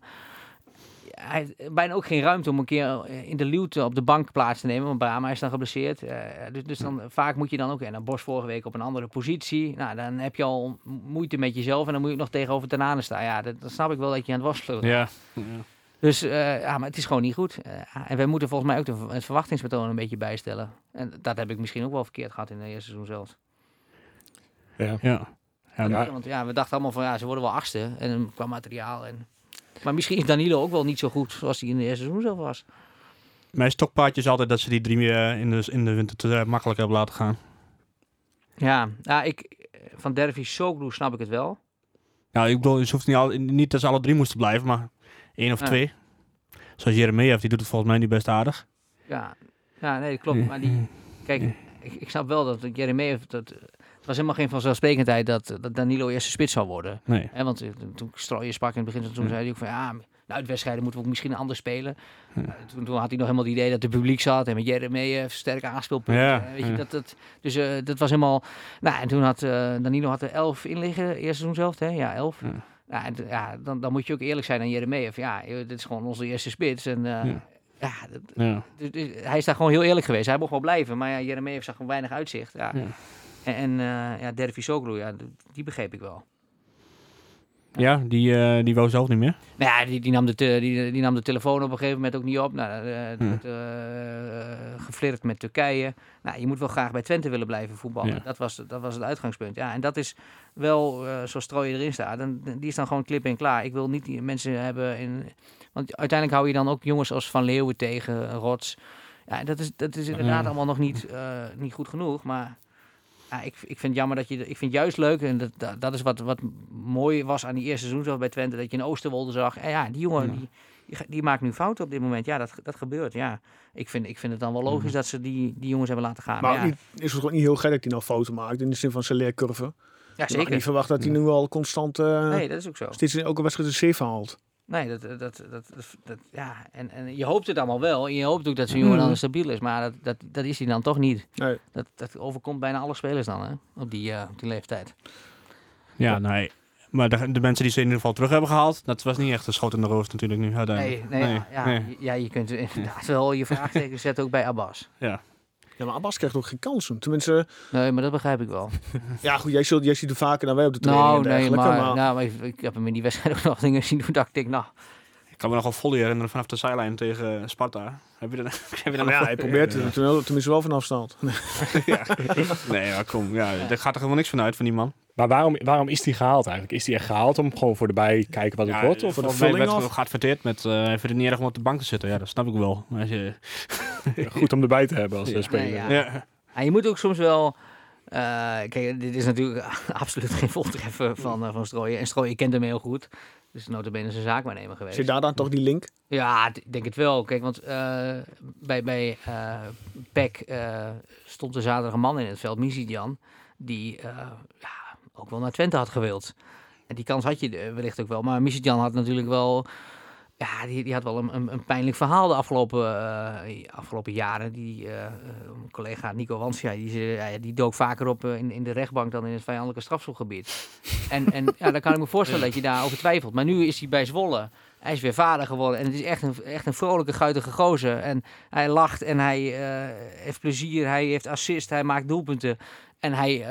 [SPEAKER 6] ja, hij heeft bijna ook geen ruimte om een keer in de luwte op de bank plaats te nemen, want Brahma is dan geblesseerd. Eh, dus, dus dan vaak moet je dan ook, en dan Bos vorige week op een andere positie. Nou, dan heb je al moeite met jezelf en dan moet je nog tegenover Tanane staan. Ja, dat, dan snap ik wel dat je aan het worstelen bent.
[SPEAKER 7] Ja.
[SPEAKER 6] Dus eh, ja, maar het is gewoon niet goed. Eh, en wij moeten volgens mij ook de, het verwachtingspatroon een beetje bijstellen. En dat heb ik misschien ook wel verkeerd gehad in het eerste seizoen zelfs.
[SPEAKER 5] Ja.
[SPEAKER 7] Ja. Ja.
[SPEAKER 6] Want ja, we dachten allemaal van ja, ze worden wel achtste en qua materiaal. En... Maar misschien is Danilo ook wel niet zo goed zoals hij in het eerste seizoen zelf was.
[SPEAKER 7] Mijn stokpaardje is altijd dat ze die drie eh, in, de, in de winter te makkelijk hebben laten gaan.
[SPEAKER 6] Ja, ja ik, van Derby Soglu snap ik het wel.
[SPEAKER 7] Ja, ik bedoel, het hoeft niet, al, niet dat ze alle drie moesten blijven, maar één of
[SPEAKER 6] Ja.
[SPEAKER 7] twee. Zoals Jeremia, die doet het volgens mij niet best aardig.
[SPEAKER 6] Ja, ja nee, dat klopt. Maar die, kijk, ik, ik snap wel dat Jeremejeff, dat het was helemaal geen vanzelfsprekendheid dat, dat Danilo eerste spits zou worden.
[SPEAKER 7] Nee.
[SPEAKER 6] Hè, want eh, toen Strooijen sprak in het begin, toen zei hij ook van ja, nou, uitwedstrijden moeten we ook misschien anders spelen.
[SPEAKER 7] Ja.
[SPEAKER 6] Eh, toen, toen had hij nog helemaal het idee dat het publiek zat en met Jeremejeff sterke aanspeelpunten.
[SPEAKER 7] Ja,
[SPEAKER 6] eh, weet je,
[SPEAKER 7] ja.
[SPEAKER 6] dat, dat, dus eh, dat was helemaal... Nou, en toen had Danilo had er elf in liggen, eerste seizoen zelf, hè? Ja, elf.
[SPEAKER 7] Ja.
[SPEAKER 6] Ja, dan, dan moet je ook eerlijk zijn aan Jeremejeff. Ja, dit is gewoon onze eerste spits. En eh,
[SPEAKER 7] Ja.
[SPEAKER 6] ja, dat,
[SPEAKER 7] Ja.
[SPEAKER 6] dus- dus hij is daar gewoon heel eerlijk geweest. Hij mocht wel blijven, maar ja, Jeremejeff zag gewoon weinig uitzicht. Ja.
[SPEAKER 7] Ja.
[SPEAKER 6] En, en eh ja, Dervi Soglu, ja, die begreep ik wel.
[SPEAKER 7] Ja, die, eh, die wou zelf niet meer.
[SPEAKER 6] Nou ja, die, die, nam de te- die, die nam de telefoon op een gegeven moment ook niet op. Nou, eh,
[SPEAKER 7] Hm.
[SPEAKER 6] eh, geflirt met Turkije. Nou, je moet wel graag bij Twente willen blijven voetballen.
[SPEAKER 7] Ja.
[SPEAKER 6] Dat, was, dat was het uitgangspunt. Ja, en dat is wel, zoals Strooien erin staat, en, die is dan gewoon klip en klaar. Ik wil niet die mensen hebben in... Want uiteindelijk hou je dan ook jongens als Van Leeuwen tegen, Rots. Ja, dat is, dat is inderdaad allemaal nog niet, niet goed genoeg. Maar ja, ik, ik vind het jammer dat je... Ik vind het juist leuk, en dat, dat, is wat, wat mooi was aan die eerste seizoen bij Twente, dat je een Oosterwolde zag. En ja, die jongen,
[SPEAKER 7] Ja.
[SPEAKER 6] die, die, maakt nu fouten op dit moment. Ja, dat, dat gebeurt, ja. Ik vind, ik vind het dan wel logisch dat ze die, die jongens hebben laten gaan.
[SPEAKER 4] Maar
[SPEAKER 6] Maar
[SPEAKER 4] ook
[SPEAKER 6] ja,
[SPEAKER 4] is het gewoon niet heel gek dat hij nou fouten maakt. In de zin van zijn leercurve.
[SPEAKER 6] ja, zeker.
[SPEAKER 4] niet verwachten dat hij nu al constant uh,
[SPEAKER 6] Nee, dat is ook zo.
[SPEAKER 4] steeds in elke wedstrijd een zeven haalt.
[SPEAKER 6] Nee, dat, dat, dat, dat, dat- ja, en, en je hoopt het allemaal wel. En je hoopt ook dat zo'n jongen dan stabiel is. Maar dat, dat, dat is hij dan toch niet.
[SPEAKER 4] Nee.
[SPEAKER 6] Dat, dat overkomt bijna alle spelers dan, hè? Op die, eh, op die leeftijd.
[SPEAKER 7] Ja, nee. Maar de, de mensen die ze in ieder geval terug hebben gehaald, dat was niet echt een schot in de roos natuurlijk nu.
[SPEAKER 6] Nee, nee, ja, ja,
[SPEAKER 7] nee.
[SPEAKER 6] ja, je kunt inderdaad wel je vraagteken zetten ook bij Abbas.
[SPEAKER 4] Ja, maar Abbas krijgt ook geen kansen. Tenminste,
[SPEAKER 6] Nee, maar dat begrijp ik wel.
[SPEAKER 4] ja goed, jij, zult, jij ziet hem vaker dan wij op de training
[SPEAKER 6] Nou,
[SPEAKER 4] en
[SPEAKER 6] nee, maar,
[SPEAKER 4] maar,
[SPEAKER 6] nou, maar ik, ik heb hem in die wedstrijd ook nog dingen zien doen dat ik denk, nou,
[SPEAKER 7] Ik kan me nog wel volley herinneren vanaf de zijlijn tegen eh, Sparta. Heb je dat? Heb je
[SPEAKER 4] Ja,
[SPEAKER 7] dat
[SPEAKER 4] maar ja, hij probeert het tenminste- tenminste wel van afstand.
[SPEAKER 7] Nee, maar kom. Ja, er gaat er helemaal niks van uit van die man.
[SPEAKER 5] Maar waarom, waarom is die gehaald eigenlijk? Is die echt gehaald om gewoon voor de bij kijken wat het wordt? Of,
[SPEAKER 4] voor de
[SPEAKER 7] mij
[SPEAKER 4] vulling of?
[SPEAKER 7] gewoon geadverteerd met... eh hij vindt het niet erg om op de bank te zitten. Ja, dat snap ik wel. Maar als je,
[SPEAKER 5] goed om erbij te hebben als eh,
[SPEAKER 7] Ja.
[SPEAKER 5] speler?
[SPEAKER 6] Nee, ja.
[SPEAKER 7] ja.
[SPEAKER 6] Ja, je moet ook soms wel. eh, kijk, dit is natuurlijk absoluut geen voltreffer van, eh, van Strooien. En Strooien kent hem heel goed. Dus notabene zijn zaakwaarnemer geweest.
[SPEAKER 4] Zit daar dan toch die link?
[SPEAKER 6] Ja, ik denk het wel. Kijk, want eh, bij, bij eh PEC eh, stond er zaterdag een man in het veld, Mizidjan, die eh, ja, ook wel naar Twente had gewild. En die kans had je wellicht ook wel. Maar Mizidjan had natuurlijk wel... Ja, die, die had wel een, een, een pijnlijk verhaal de afgelopen, eh, afgelopen jaren. Die eh, eh, collega Nico Wansia, die, die dook vaker op in, in de rechtbank dan in het vijandelijke strafschopgebied. en en ja, dan kan ik me voorstellen dat je daarover twijfelt. Maar nu is hij bij Zwolle. hij is weer vader geworden. En het is echt een, echt een vrolijke, guitige gozer. En hij lacht en hij heeft plezier. Hij heeft assist. Hij maakt doelpunten. En hij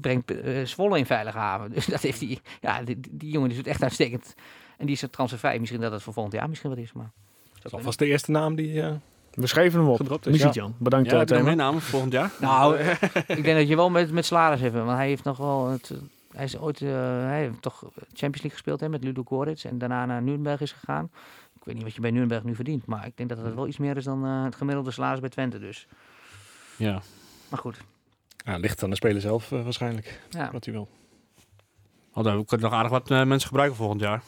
[SPEAKER 6] brengt Zwolle in veilige haven. Dus dat heeft hij. Ja, die, die jongen die doet echt uitstekend. En die is er transfervrij. Misschien dat het voor volgend jaar misschien wat is. Maar
[SPEAKER 5] Dat is alvast de eerste naam die... eh,
[SPEAKER 4] We schreven hem op.
[SPEAKER 5] Is, ja.
[SPEAKER 4] Jan. Bedankt
[SPEAKER 7] Ja,
[SPEAKER 4] eh,
[SPEAKER 7] heb je meer namen voor volgend jaar?
[SPEAKER 6] Nou, ik denk dat je wel met, met salaris hebt. Want hij heeft nog wel. Het, hij is ooit. eh, hij heeft toch Champions League gespeeld hè, met Ludo Goretz. En daarna naar Nuremberg is gegaan. Ik weet niet wat je bij Nuremberg nu verdient. Maar ik denk dat het wel iets meer is dan eh, het gemiddelde salaris bij Twente. Dus.
[SPEAKER 7] Ja.
[SPEAKER 6] Maar goed.
[SPEAKER 5] ja, ligt aan de speler zelf eh, waarschijnlijk,
[SPEAKER 6] Ja.
[SPEAKER 5] wat hij wil.
[SPEAKER 7] Oh, dan kunnen nog aardig wat eh, mensen gebruiken volgend jaar.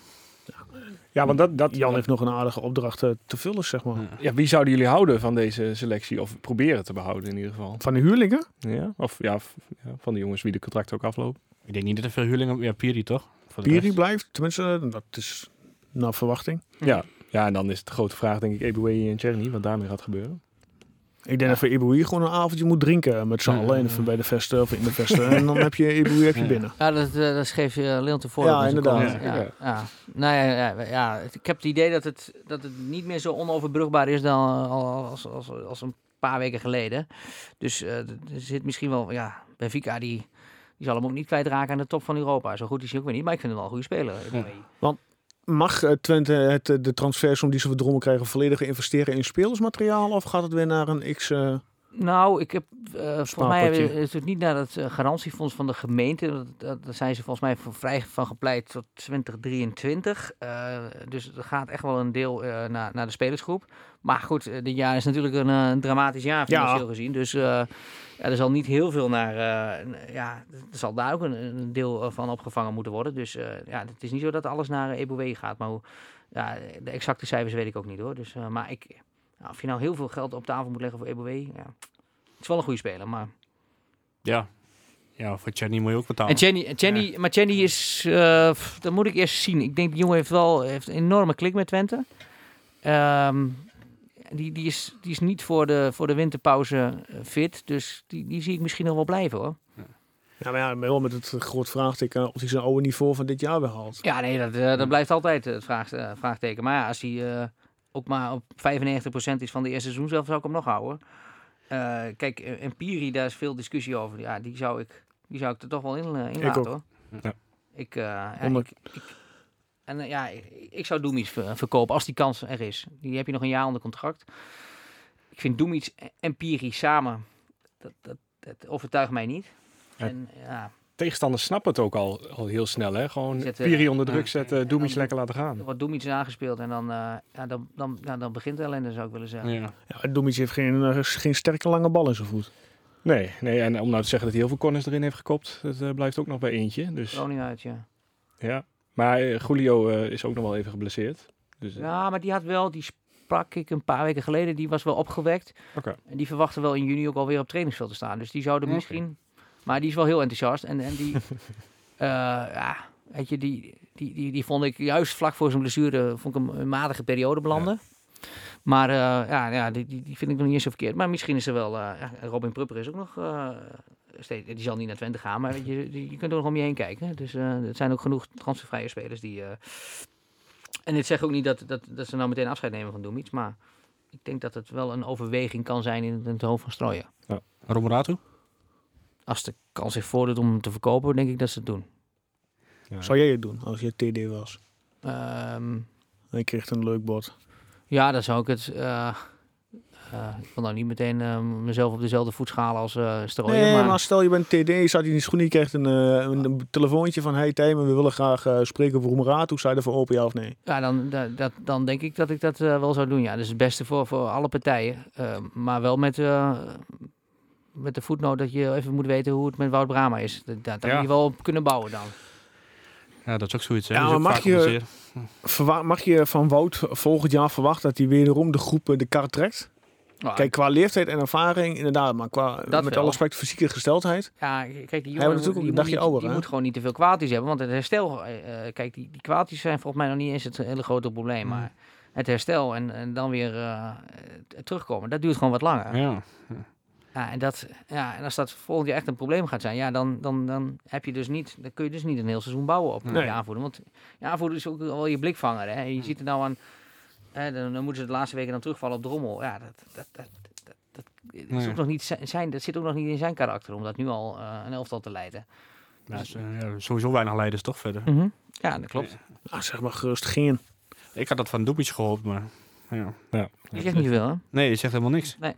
[SPEAKER 5] Ja, want dat, dat,
[SPEAKER 4] Jan heeft nog een aardige opdracht eh, te vullen, zeg maar.
[SPEAKER 7] Ja.
[SPEAKER 5] ja, wie zouden jullie houden van deze selectie? Of proberen te behouden in ieder geval?
[SPEAKER 4] Van de huurlingen?
[SPEAKER 5] Ja? Of ja, f- ja, van de jongens wie de contract ook aflopen.
[SPEAKER 7] Ik denk niet dat er veel huurlingen... Ja, Piri toch? Voor de
[SPEAKER 4] Piri
[SPEAKER 7] rest.
[SPEAKER 4] blijft. Tenminste, dat is naar verwachting.
[SPEAKER 5] Ja. ja, en dan is het de grote vraag denk ik Eboué en Cherny, wat daarmee gaat gebeuren.
[SPEAKER 4] Ik denk dat voor Iboui gewoon een avondje moet drinken met z'n
[SPEAKER 7] Ja.
[SPEAKER 4] allen. En bij de vesten of in de vesten. en dan heb je Iboui heb je
[SPEAKER 7] Ja.
[SPEAKER 4] binnen.
[SPEAKER 6] Ja, dat, eh, dat schreef je Leon tevoren.
[SPEAKER 4] Ja, inderdaad.
[SPEAKER 5] Ja,
[SPEAKER 6] Ja, ja. Nou ja, ja, ja, ik heb het idee dat het, dat het niet meer zo onoverbrugbaar is dan eh, al- als, als, als een paar weken geleden. Dus eh, er zit misschien wel, ja, Benfica die, die zal hem ook niet kwijtraken aan de top van Europa. Zo goed is hij ook weer niet, maar ik vind hem wel een goede speler.
[SPEAKER 4] Mag eh, Twente het, eh, de transfersom die ze verdrongen krijgen volledig investeren in spelersmateriaal? Of gaat het weer naar een x... eh,
[SPEAKER 6] Nou, ik heb eh volgens mij is het niet naar het garantiefonds van de gemeente. Daar zijn ze volgens mij voor vrij van gepleit tot 2023. Eh, dus er gaat echt wel een deel naar, naar de spelersgroep. Maar goed, dit jaar is natuurlijk een, een dramatisch jaar
[SPEAKER 4] Ja.
[SPEAKER 6] financieel gezien. Dus ja, er zal niet heel veel naar. eh, ja, er zal daar ook een, een deel eh, van opgevangen moeten worden. Dus eh, ja, het is niet zo dat alles naar Eboué gaat. Maar hoe, ja, de exacte cijfers weet ik ook niet hoor. Dus, eh, maar ik, nou, of je nou heel veel geld op tafel moet leggen voor Eboué. Ja. Het is wel een goede speler, maar...
[SPEAKER 7] Ja. Ja, voor Chenny moet je ook betalen.
[SPEAKER 6] En Jenny, en Jenny, maar Jenny is, eh, dat moet ik eerst zien. Ik denk die jongen heeft wel heeft een enorme klik met Twente. Ehm, die, die, is, die is niet voor de, voor de winterpauze eh, fit, dus die, die zie ik misschien nog wel blijven hoor.
[SPEAKER 4] ja, maar ja, wel met het groot vraagteken of hij zijn oude niveau van dit jaar weer haalt.
[SPEAKER 6] Ja, nee, dat, eh, dat blijft altijd het vraag, eh, vraagteken. Maar ja, als hij eh, ook maar op 95% is van de eerste seizoen zelf, zou ik hem nog houden. Eh, kijk, eh, en Piri, daar is veel discussie over. Ja, die zou ik, die zou ik er toch wel in, eh, in
[SPEAKER 4] Ik
[SPEAKER 6] laten
[SPEAKER 4] ook.
[SPEAKER 6] hoor.
[SPEAKER 5] Ja.
[SPEAKER 6] Eh, ja, ik, ik- en eh, ja, ik, ik zou Doemic ver- verkopen als die kans er is. Die heb je nog een jaar onder contract. Ik vind Doemic en Piri samen, dat, dat, dat overtuigt mij niet.
[SPEAKER 5] Ja.
[SPEAKER 6] En ja,
[SPEAKER 5] Tegenstanders snappen het ook al, al heel snel. Hè? Gewoon
[SPEAKER 6] Zetten-
[SPEAKER 5] Piri onder druk zetten,
[SPEAKER 6] En
[SPEAKER 5] doe iets
[SPEAKER 6] dan-
[SPEAKER 5] lekker laten gaan.
[SPEAKER 6] er wordt Doemic aangespeeld en dan, eh, ja, dan, dan, ja, dan begint de ellende, zou ik willen zeggen.
[SPEAKER 7] Ja.
[SPEAKER 4] Ja, heeft geen, eh, geen sterke lange bal in zijn voet.
[SPEAKER 5] Nee, nee, en om nou te zeggen dat hij heel veel corners erin heeft gekopt, dat eh, blijft ook nog bij eentje. Dus,
[SPEAKER 6] Groningen uit, ja.
[SPEAKER 5] ja. Maar eh, Julio eh, is ook nog wel even geblesseerd. Dus, eh,
[SPEAKER 6] Ja, maar die had wel, die sprak ik een paar weken geleden, die was wel opgewekt.
[SPEAKER 5] Oké.
[SPEAKER 6] En die verwachten wel in juni ook alweer op trainingsveld te staan. Dus die zouden misschien... Maar die is wel heel enthousiast. En, en die... eh, ja, weet je, die, die, die, die vond ik juist vlak voor zijn blessure... vond ik hem een matige periode belanden. Maar eh, ja, ja die, die, die vind ik nog niet eens zo verkeerd. Maar misschien is er wel... eh, Robin Prupper is ook nog... eh, steeds, die zal niet naar Twente gaan, maar je, je kunt er nog om je heen kijken. Dus eh het zijn ook genoeg transfervrije spelers die... eh, en dit zegt ook niet dat, dat, dat ze nou meteen afscheid nemen van Doemic, maar ik denk dat het wel een overweging kan zijn in, in het hoofd van Strooien.
[SPEAKER 7] Romeratu?
[SPEAKER 6] Als de kans zich voordoet om hem te verkopen, denk ik dat ze het doen.
[SPEAKER 5] ja.
[SPEAKER 4] Zou jij het doen als je TD was?
[SPEAKER 6] Ehm,
[SPEAKER 4] En je kreeg een leuk bord.
[SPEAKER 6] ja, dan zou ik het... eh, ik wil nou niet meteen eh, mezelf op dezelfde voet schalen als eh Strooien,
[SPEAKER 4] Nee,
[SPEAKER 6] maar...
[SPEAKER 4] maar... stel je bent TD, je staat in die schoen, je krijgt een, eh, een, een telefoontje van hey Tijmen, we willen graag eh, spreken over Roemeraad. Hoe sta je ervoor open, ja of nee?
[SPEAKER 6] Ja, dan, da- dat, dan denk ik dat ik dat eh, wel zou doen. Ja, dat is het beste voor, voor alle partijen. Eh, maar wel met, eh, met de voetnoot dat je even moet weten hoe het met Wout Brama is. Daar
[SPEAKER 5] Ja.
[SPEAKER 6] moet je wel op kunnen bouwen dan.
[SPEAKER 7] Ja, dat is ook zoiets. Hè?
[SPEAKER 4] Ja, maar mag je- mag je van Wout volgend jaar verwachten dat hij wederom de groep eh, de kar trekt?
[SPEAKER 6] Nou,
[SPEAKER 4] Kijk, qua leeftijd en ervaring inderdaad, maar qua, met alle respect, fysieke gesteldheid.
[SPEAKER 6] Ja, kijk, die jongen
[SPEAKER 4] natuurlijk een
[SPEAKER 6] moet
[SPEAKER 4] dagje ouder,
[SPEAKER 6] Die moet gewoon niet te veel kwaadjes hebben. Want het herstel, eh, eh, kijk, die, die kwaadjes zijn volgens mij nog niet eens het hele grote probleem.
[SPEAKER 4] Mm.
[SPEAKER 6] Maar het herstel en, en dan weer eh, terugkomen, dat duurt gewoon wat langer.
[SPEAKER 7] Ja.
[SPEAKER 6] Ja, en, dat, ja, en als dat volgend jaar echt een probleem gaat zijn, ja, dan, dan, dan, heb je dus niet, dan kun je dus niet een heel seizoen bouwen op
[SPEAKER 4] Nee.
[SPEAKER 6] je aanvoerder. Want je aanvoerder is ook wel je blikvanger. Hè? Je ziet er nou aan, hè, dan, dan moeten ze de laatste weken dan terugvallen op Drommel. Ja, dat, dat, dat, dat, dat is
[SPEAKER 7] Nee.
[SPEAKER 6] ook nog niet zijn- dat zit ook nog niet in zijn karakter om dat nu al eh, een elftal te leiden.
[SPEAKER 7] Ja, dus, ja, sowieso weinig leiders toch verder.
[SPEAKER 6] Ja, dat klopt.
[SPEAKER 4] Ah, zeg maar gerust geen.
[SPEAKER 7] Ik had dat van Doepjes gehoopt, maar ja.
[SPEAKER 6] Je zegt niet veel, hè?
[SPEAKER 7] Nee, je zegt helemaal niks.
[SPEAKER 6] Nee.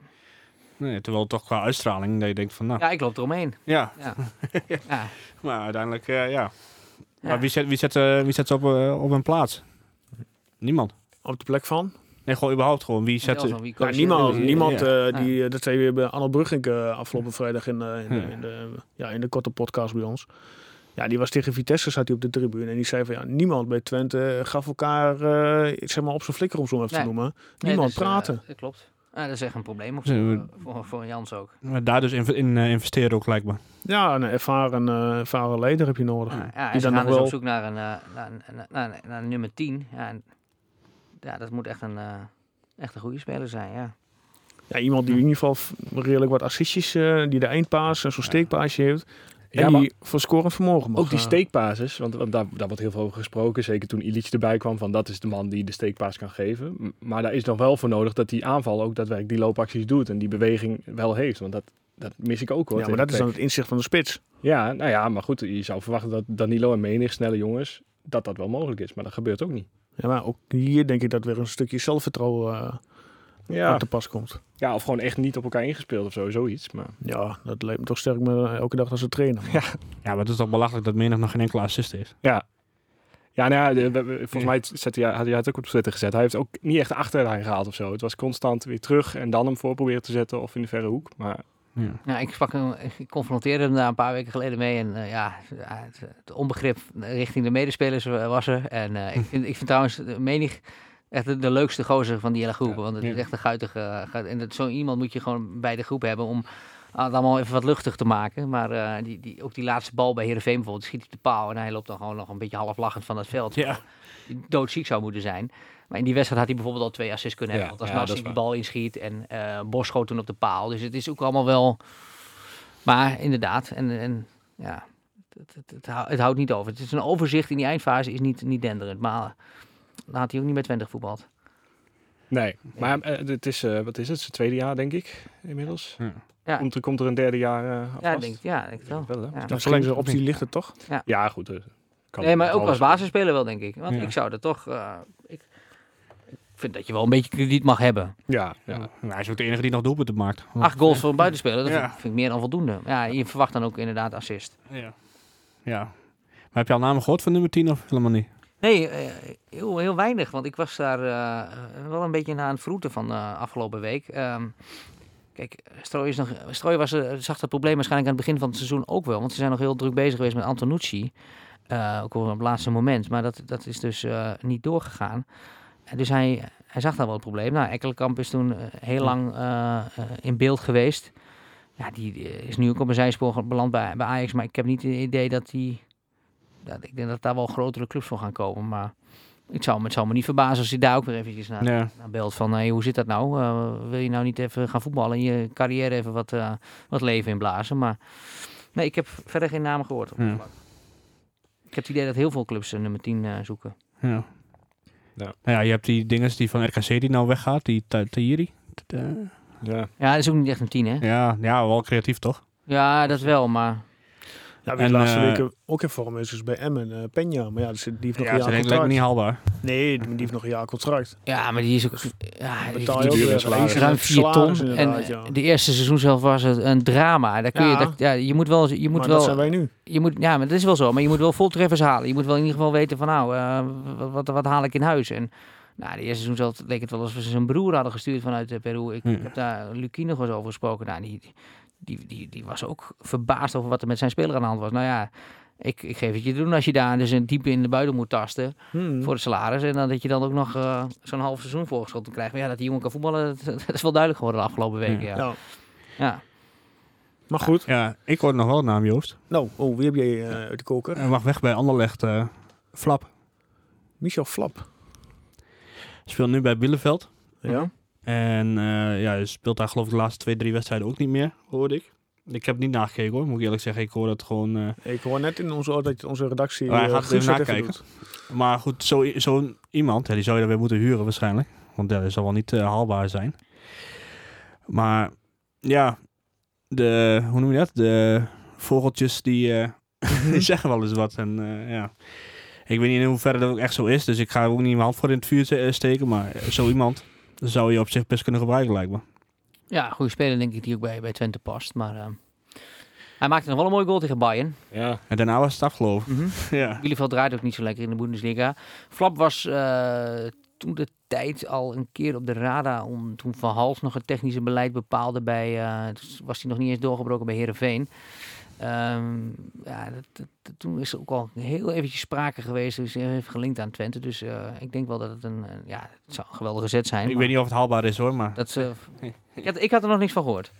[SPEAKER 7] Nee, terwijl toch qua uitstraling dat je denkt van nou,
[SPEAKER 6] Ja, ik loop eromheen.
[SPEAKER 7] ja.
[SPEAKER 6] Ja. ja.
[SPEAKER 7] Maar uiteindelijk, eh, ja.
[SPEAKER 6] Ja.
[SPEAKER 7] Maar wie zet, wie zet, eh, wie zet ze op, op een plaats? Niemand.
[SPEAKER 4] Op de plek van?
[SPEAKER 7] Nee, gewoon überhaupt gewoon. Wie zet...
[SPEAKER 6] Wie
[SPEAKER 4] Ja, niemand. niemand
[SPEAKER 7] Ja.
[SPEAKER 4] eh, die, eh, dat zei we bij Arnold Brugink eh, afgelopen vrijdag in, de, in, de,
[SPEAKER 7] Ja.
[SPEAKER 4] in, de, ja, in de korte podcast bij ons. Ja, die was tegen Vitesse, zat hij op de tribune. En die zei van ja, niemand bij Twente gaf elkaar eh, zeg maar op zijn flikker om zo even te noemen.
[SPEAKER 6] Nee,
[SPEAKER 4] Niemand
[SPEAKER 6] dus,
[SPEAKER 4] praten.
[SPEAKER 6] dat klopt. Ja, dat is echt een probleem op voor, voor Jans ook.
[SPEAKER 7] Maar daar dus in, in investeren ook lijkt me.
[SPEAKER 4] Ja, een ervaren, eh, ervaren leider heb je nodig.
[SPEAKER 6] Ja, ja, en
[SPEAKER 4] die
[SPEAKER 6] ze
[SPEAKER 4] dan
[SPEAKER 6] gaan
[SPEAKER 4] nog
[SPEAKER 6] dus
[SPEAKER 4] wel...
[SPEAKER 6] op zoek naar een, eh, naar, een- naar, naar, naar een nummer 10. Ja, en, ja, dat moet echt een, eh, echt een goede speler zijn, ja.
[SPEAKER 4] Ja, iemand die in ieder geval redelijk wat assistjes, eh, die de eindpaas en zo'n steekpaasje heeft. En
[SPEAKER 5] Ja, maar
[SPEAKER 4] die voor scorend vermogen mag.
[SPEAKER 5] ook die
[SPEAKER 4] eh,
[SPEAKER 5] steekbasis, want, want daar, daar wordt heel veel over gesproken. Zeker toen Ilic erbij kwam, van dat is de man die de steekpaas kan geven. Maar daar is nog wel voor nodig dat die aanval ook daadwerkelijk die loopacties doet en die beweging wel heeft. Want dat, dat mis ik ook hoor.
[SPEAKER 4] Ja, maar dat is dan het inzicht van de spits.
[SPEAKER 5] Ja, nou ja, maar goed, je zou verwachten dat Danilo en Menig, snelle jongens, dat dat wel mogelijk is. Maar dat gebeurt ook niet.
[SPEAKER 4] Ja, maar ook hier denk ik dat weer een stukje zelfvertrouwen eh
[SPEAKER 5] Ja,
[SPEAKER 4] aan te pas komt.
[SPEAKER 5] ja, of gewoon echt niet op elkaar ingespeeld of zo, zoiets. Maar
[SPEAKER 4] Ja, dat lijkt me toch sterk me elke dag als een trainer.
[SPEAKER 5] Ja.
[SPEAKER 7] Ja, maar het is toch belachelijk dat Menig nog geen enkele assist heeft.
[SPEAKER 5] ja. Ja, nou ja, de- volgens mij zette hij, had hij het ook op Twitter gezet. Hij heeft ook niet echt de achterlijn gehaald of zo. Het was constant weer terug en dan hem voor proberen te zetten of in de verre hoek. Maar
[SPEAKER 7] Ja.
[SPEAKER 6] Ik, sprak hem, ik confronteerde hem daar een paar weken geleden mee. En eh, ja, het, het onbegrip richting de medespelers was er. En eh, ik, vind, ik vind trouwens menig echt de, de leukste gozer van die hele groep.
[SPEAKER 5] Ja.
[SPEAKER 6] Want het is echt een guitige... eh, en dat- zo iemand moet je gewoon bij de groep hebben om ah, het allemaal even wat luchtig te maken. Maar die, die, ook die laatste bal bij Heerenveen bijvoorbeeld, schiet hij op de paal. En hij loopt dan gewoon nog een beetje half lachend van het veld.
[SPEAKER 7] Ja.
[SPEAKER 6] Die doodziek zou moeten zijn. Maar in die wedstrijd had hij bijvoorbeeld al twee assists kunnen
[SPEAKER 5] Ja,
[SPEAKER 6] hebben. Want
[SPEAKER 5] ja,
[SPEAKER 6] als
[SPEAKER 5] dat
[SPEAKER 6] Nassi die bal inschiet en eh Bos schoot toen op de paal. Dus het is ook allemaal wel... Maar inderdaad, en, en ja, het, het, het, hou- het houdt niet over. Het is een overzicht in die eindfase is niet, niet denderend. Maar dan had hij ook niet met 20 voetbald.
[SPEAKER 5] nee, maar eh, het is, eh, wat is het, zijn tweede jaar denk ik inmiddels.
[SPEAKER 7] Ja.
[SPEAKER 6] Ja.
[SPEAKER 5] Komt, er, komt er een derde jaar eh
[SPEAKER 6] Ja,
[SPEAKER 5] vast?
[SPEAKER 6] denk, ja, denk ik wel. Ja.
[SPEAKER 4] Dan ze optie ligt er toch?
[SPEAKER 5] Ja, goed. kan
[SPEAKER 6] Nee, maar ook als basisspeler wel, denk ik. Want
[SPEAKER 7] Ja.
[SPEAKER 6] ik zou er toch... vind dat je wel een beetje krediet mag hebben.
[SPEAKER 5] Ja, ja.
[SPEAKER 7] Ja. hij is ook de enige die nog doelpunten maakt.
[SPEAKER 6] Acht goals voor een buitenspeler, dat
[SPEAKER 7] Ja.
[SPEAKER 6] vind, ik- vind ik meer dan voldoende. Ja, je verwacht dan ook inderdaad assist.
[SPEAKER 7] Ja. ja. Maar heb je al namen gehoord van nummer 10 of helemaal niet?
[SPEAKER 6] Nee, eh, heel, heel weinig. Want ik was daar eh, wel een beetje na aan het vroeten van de afgelopen week. Ehm, kijk, Strooy, is nog, Strooy was, eh, zag dat probleem waarschijnlijk aan het begin van het seizoen ook wel. Want ze zijn nog heel druk bezig geweest met Antonucci. Eh, ook op het laatste moment. Maar dat, dat is dus eh, niet doorgegaan. Dus hij, hij zag daar wel het probleem. Nou, Ekkelenkamp is toen eh, heel lang eh, eh, in beeld geweest. Ja, die is nu ook op een zijspoor beland bij, bij Ajax. Maar ik heb niet het idee dat hij... Dat, ik denk dat daar wel grotere clubs voor gaan komen. Maar ik zou, me- het zou me niet verbazen als hij daar ook weer eventjes naar, naar belt. Van, hey, hoe zit dat nou? Wil je nou niet even gaan voetballen en je carrière even wat, wat leven inblazen? Maar nee, ik heb verder geen namen gehoord. Op
[SPEAKER 7] Ja.
[SPEAKER 6] vlak. Ik heb het idee dat heel veel clubs nummer 10 eh, zoeken.
[SPEAKER 7] Ja.
[SPEAKER 5] Ja.
[SPEAKER 7] Nou ja, je hebt die dinges die van RKC die nou weggaat, die Ta- Tahiri. Eh,
[SPEAKER 5] ja.
[SPEAKER 6] Ja, dat is ook niet echt een 10, hè?
[SPEAKER 7] Ja, ja, wel creatief toch?
[SPEAKER 6] Ja, dat wel, maar...
[SPEAKER 4] Ja, wie
[SPEAKER 7] En,
[SPEAKER 4] de laatste
[SPEAKER 7] eh,
[SPEAKER 4] weken ook in vorm is, is bij Emmen, eh Peña. Maar ja, dus die heeft nog
[SPEAKER 7] Ja,
[SPEAKER 4] een
[SPEAKER 7] dat
[SPEAKER 4] jaar
[SPEAKER 7] is ik
[SPEAKER 4] contract.
[SPEAKER 7] niet haalbaar.
[SPEAKER 4] Nee, die die heeft nog een jaar contract.
[SPEAKER 6] Ja, maar die is ook... Ja, die
[SPEAKER 4] ook
[SPEAKER 5] salaris.
[SPEAKER 6] ruim
[SPEAKER 4] een
[SPEAKER 6] 4 ton. En
[SPEAKER 4] ja.
[SPEAKER 6] de eerste seizoen zelf was het een drama. Daar kun je,
[SPEAKER 4] Ja.
[SPEAKER 6] dat, ja, je moet wel... Je moet
[SPEAKER 4] maar
[SPEAKER 6] wel
[SPEAKER 4] dat zijn wij nu.
[SPEAKER 6] je moet, ja, maar dat is wel zo. Maar je moet wel voltreffers halen. Je moet wel in ieder geval weten van nou, eh, wat, wat, wat haal ik in huis? En nou, de eerste seizoen zelf leek het wel alsof ze zijn broer hadden gestuurd vanuit eh, Peru. Ik,
[SPEAKER 7] Ja.
[SPEAKER 6] heb daar Lucie nog eens over gesproken. Nou, die, die, die, die was ook verbaasd over wat er met zijn speler aan de hand was. Nou ja, ik, ik geef het je doen als je daar dus een diep in de buiten moet tasten
[SPEAKER 4] Hmm.
[SPEAKER 6] voor het salaris. En dan dat je dan ook nog eh, zo'n half seizoen voorgeschoten krijgt. Maar ja, dat die jongen kan voetballen, dat, dat is wel duidelijk geworden de afgelopen weken. Ja.
[SPEAKER 4] Ja.
[SPEAKER 6] Ja.
[SPEAKER 4] Maar goed.
[SPEAKER 7] Ja, ik hoor nog wel een naam, Joost.
[SPEAKER 4] Nou, oh, wie heb jij eh, uit de koker?
[SPEAKER 7] Hij mag weg bij Anderlecht. eh Flap.
[SPEAKER 4] Michel Flap.
[SPEAKER 7] Speelt nu bij Bielefeld.
[SPEAKER 4] Ja.
[SPEAKER 7] En eh, ja, hij speelt daar geloof ik de laatste twee, drie wedstrijden ook niet meer, hoorde ik. Ik heb niet nagekeken hoor, moet ik eerlijk zeggen. Ik hoor dat gewoon... eh,
[SPEAKER 4] Ik hoor net in onze, dat onze redactie...
[SPEAKER 7] Oh, hij
[SPEAKER 4] eh,
[SPEAKER 7] gaat
[SPEAKER 4] Guus
[SPEAKER 7] even nakijken. Maar goed, zo- zo'n iemand, ja, die zou je dan weer moeten huren waarschijnlijk. Want dat zal wel niet eh, haalbaar zijn. Maar ja, de, hoe noem je dat? De vogeltjes die, eh, die zeggen wel eens wat. En eh, ja, ik weet niet in hoeverre dat ook echt zo is. Dus ik ga ook niet mijn hand voor in het vuur steken. Maar eh, zo iemand zou je op zich best kunnen gebruiken lijkt me.
[SPEAKER 6] Ja, goede speler denk ik die ook bij, bij Twente past. Maar eh, hij maakte nog wel een mooie goal tegen Bayern.
[SPEAKER 5] Ja,
[SPEAKER 7] En daarna was het afgelopen.
[SPEAKER 6] Mhm.
[SPEAKER 7] Ja.
[SPEAKER 6] Bielefeld draait ook niet zo lekker in de Bundesliga. Flap was eh, toen de tijd al een keer op de radar om toen Van Hals nog het technische beleid bepaalde bij, eh, dus was hij nog niet eens doorgebroken bij Herenveen. Ja, dat, dat- toen is er ook al heel eventjes sprake geweest, dus hij heeft gelinkt aan Twente. Dus eh, ik denk wel dat het een, een- ja, het zou een geweldige zet zijn.
[SPEAKER 7] Ik weet niet of het haalbaar is hoor, maar...
[SPEAKER 6] Dat, eh, ik, had, ik had er nog niks van gehoord.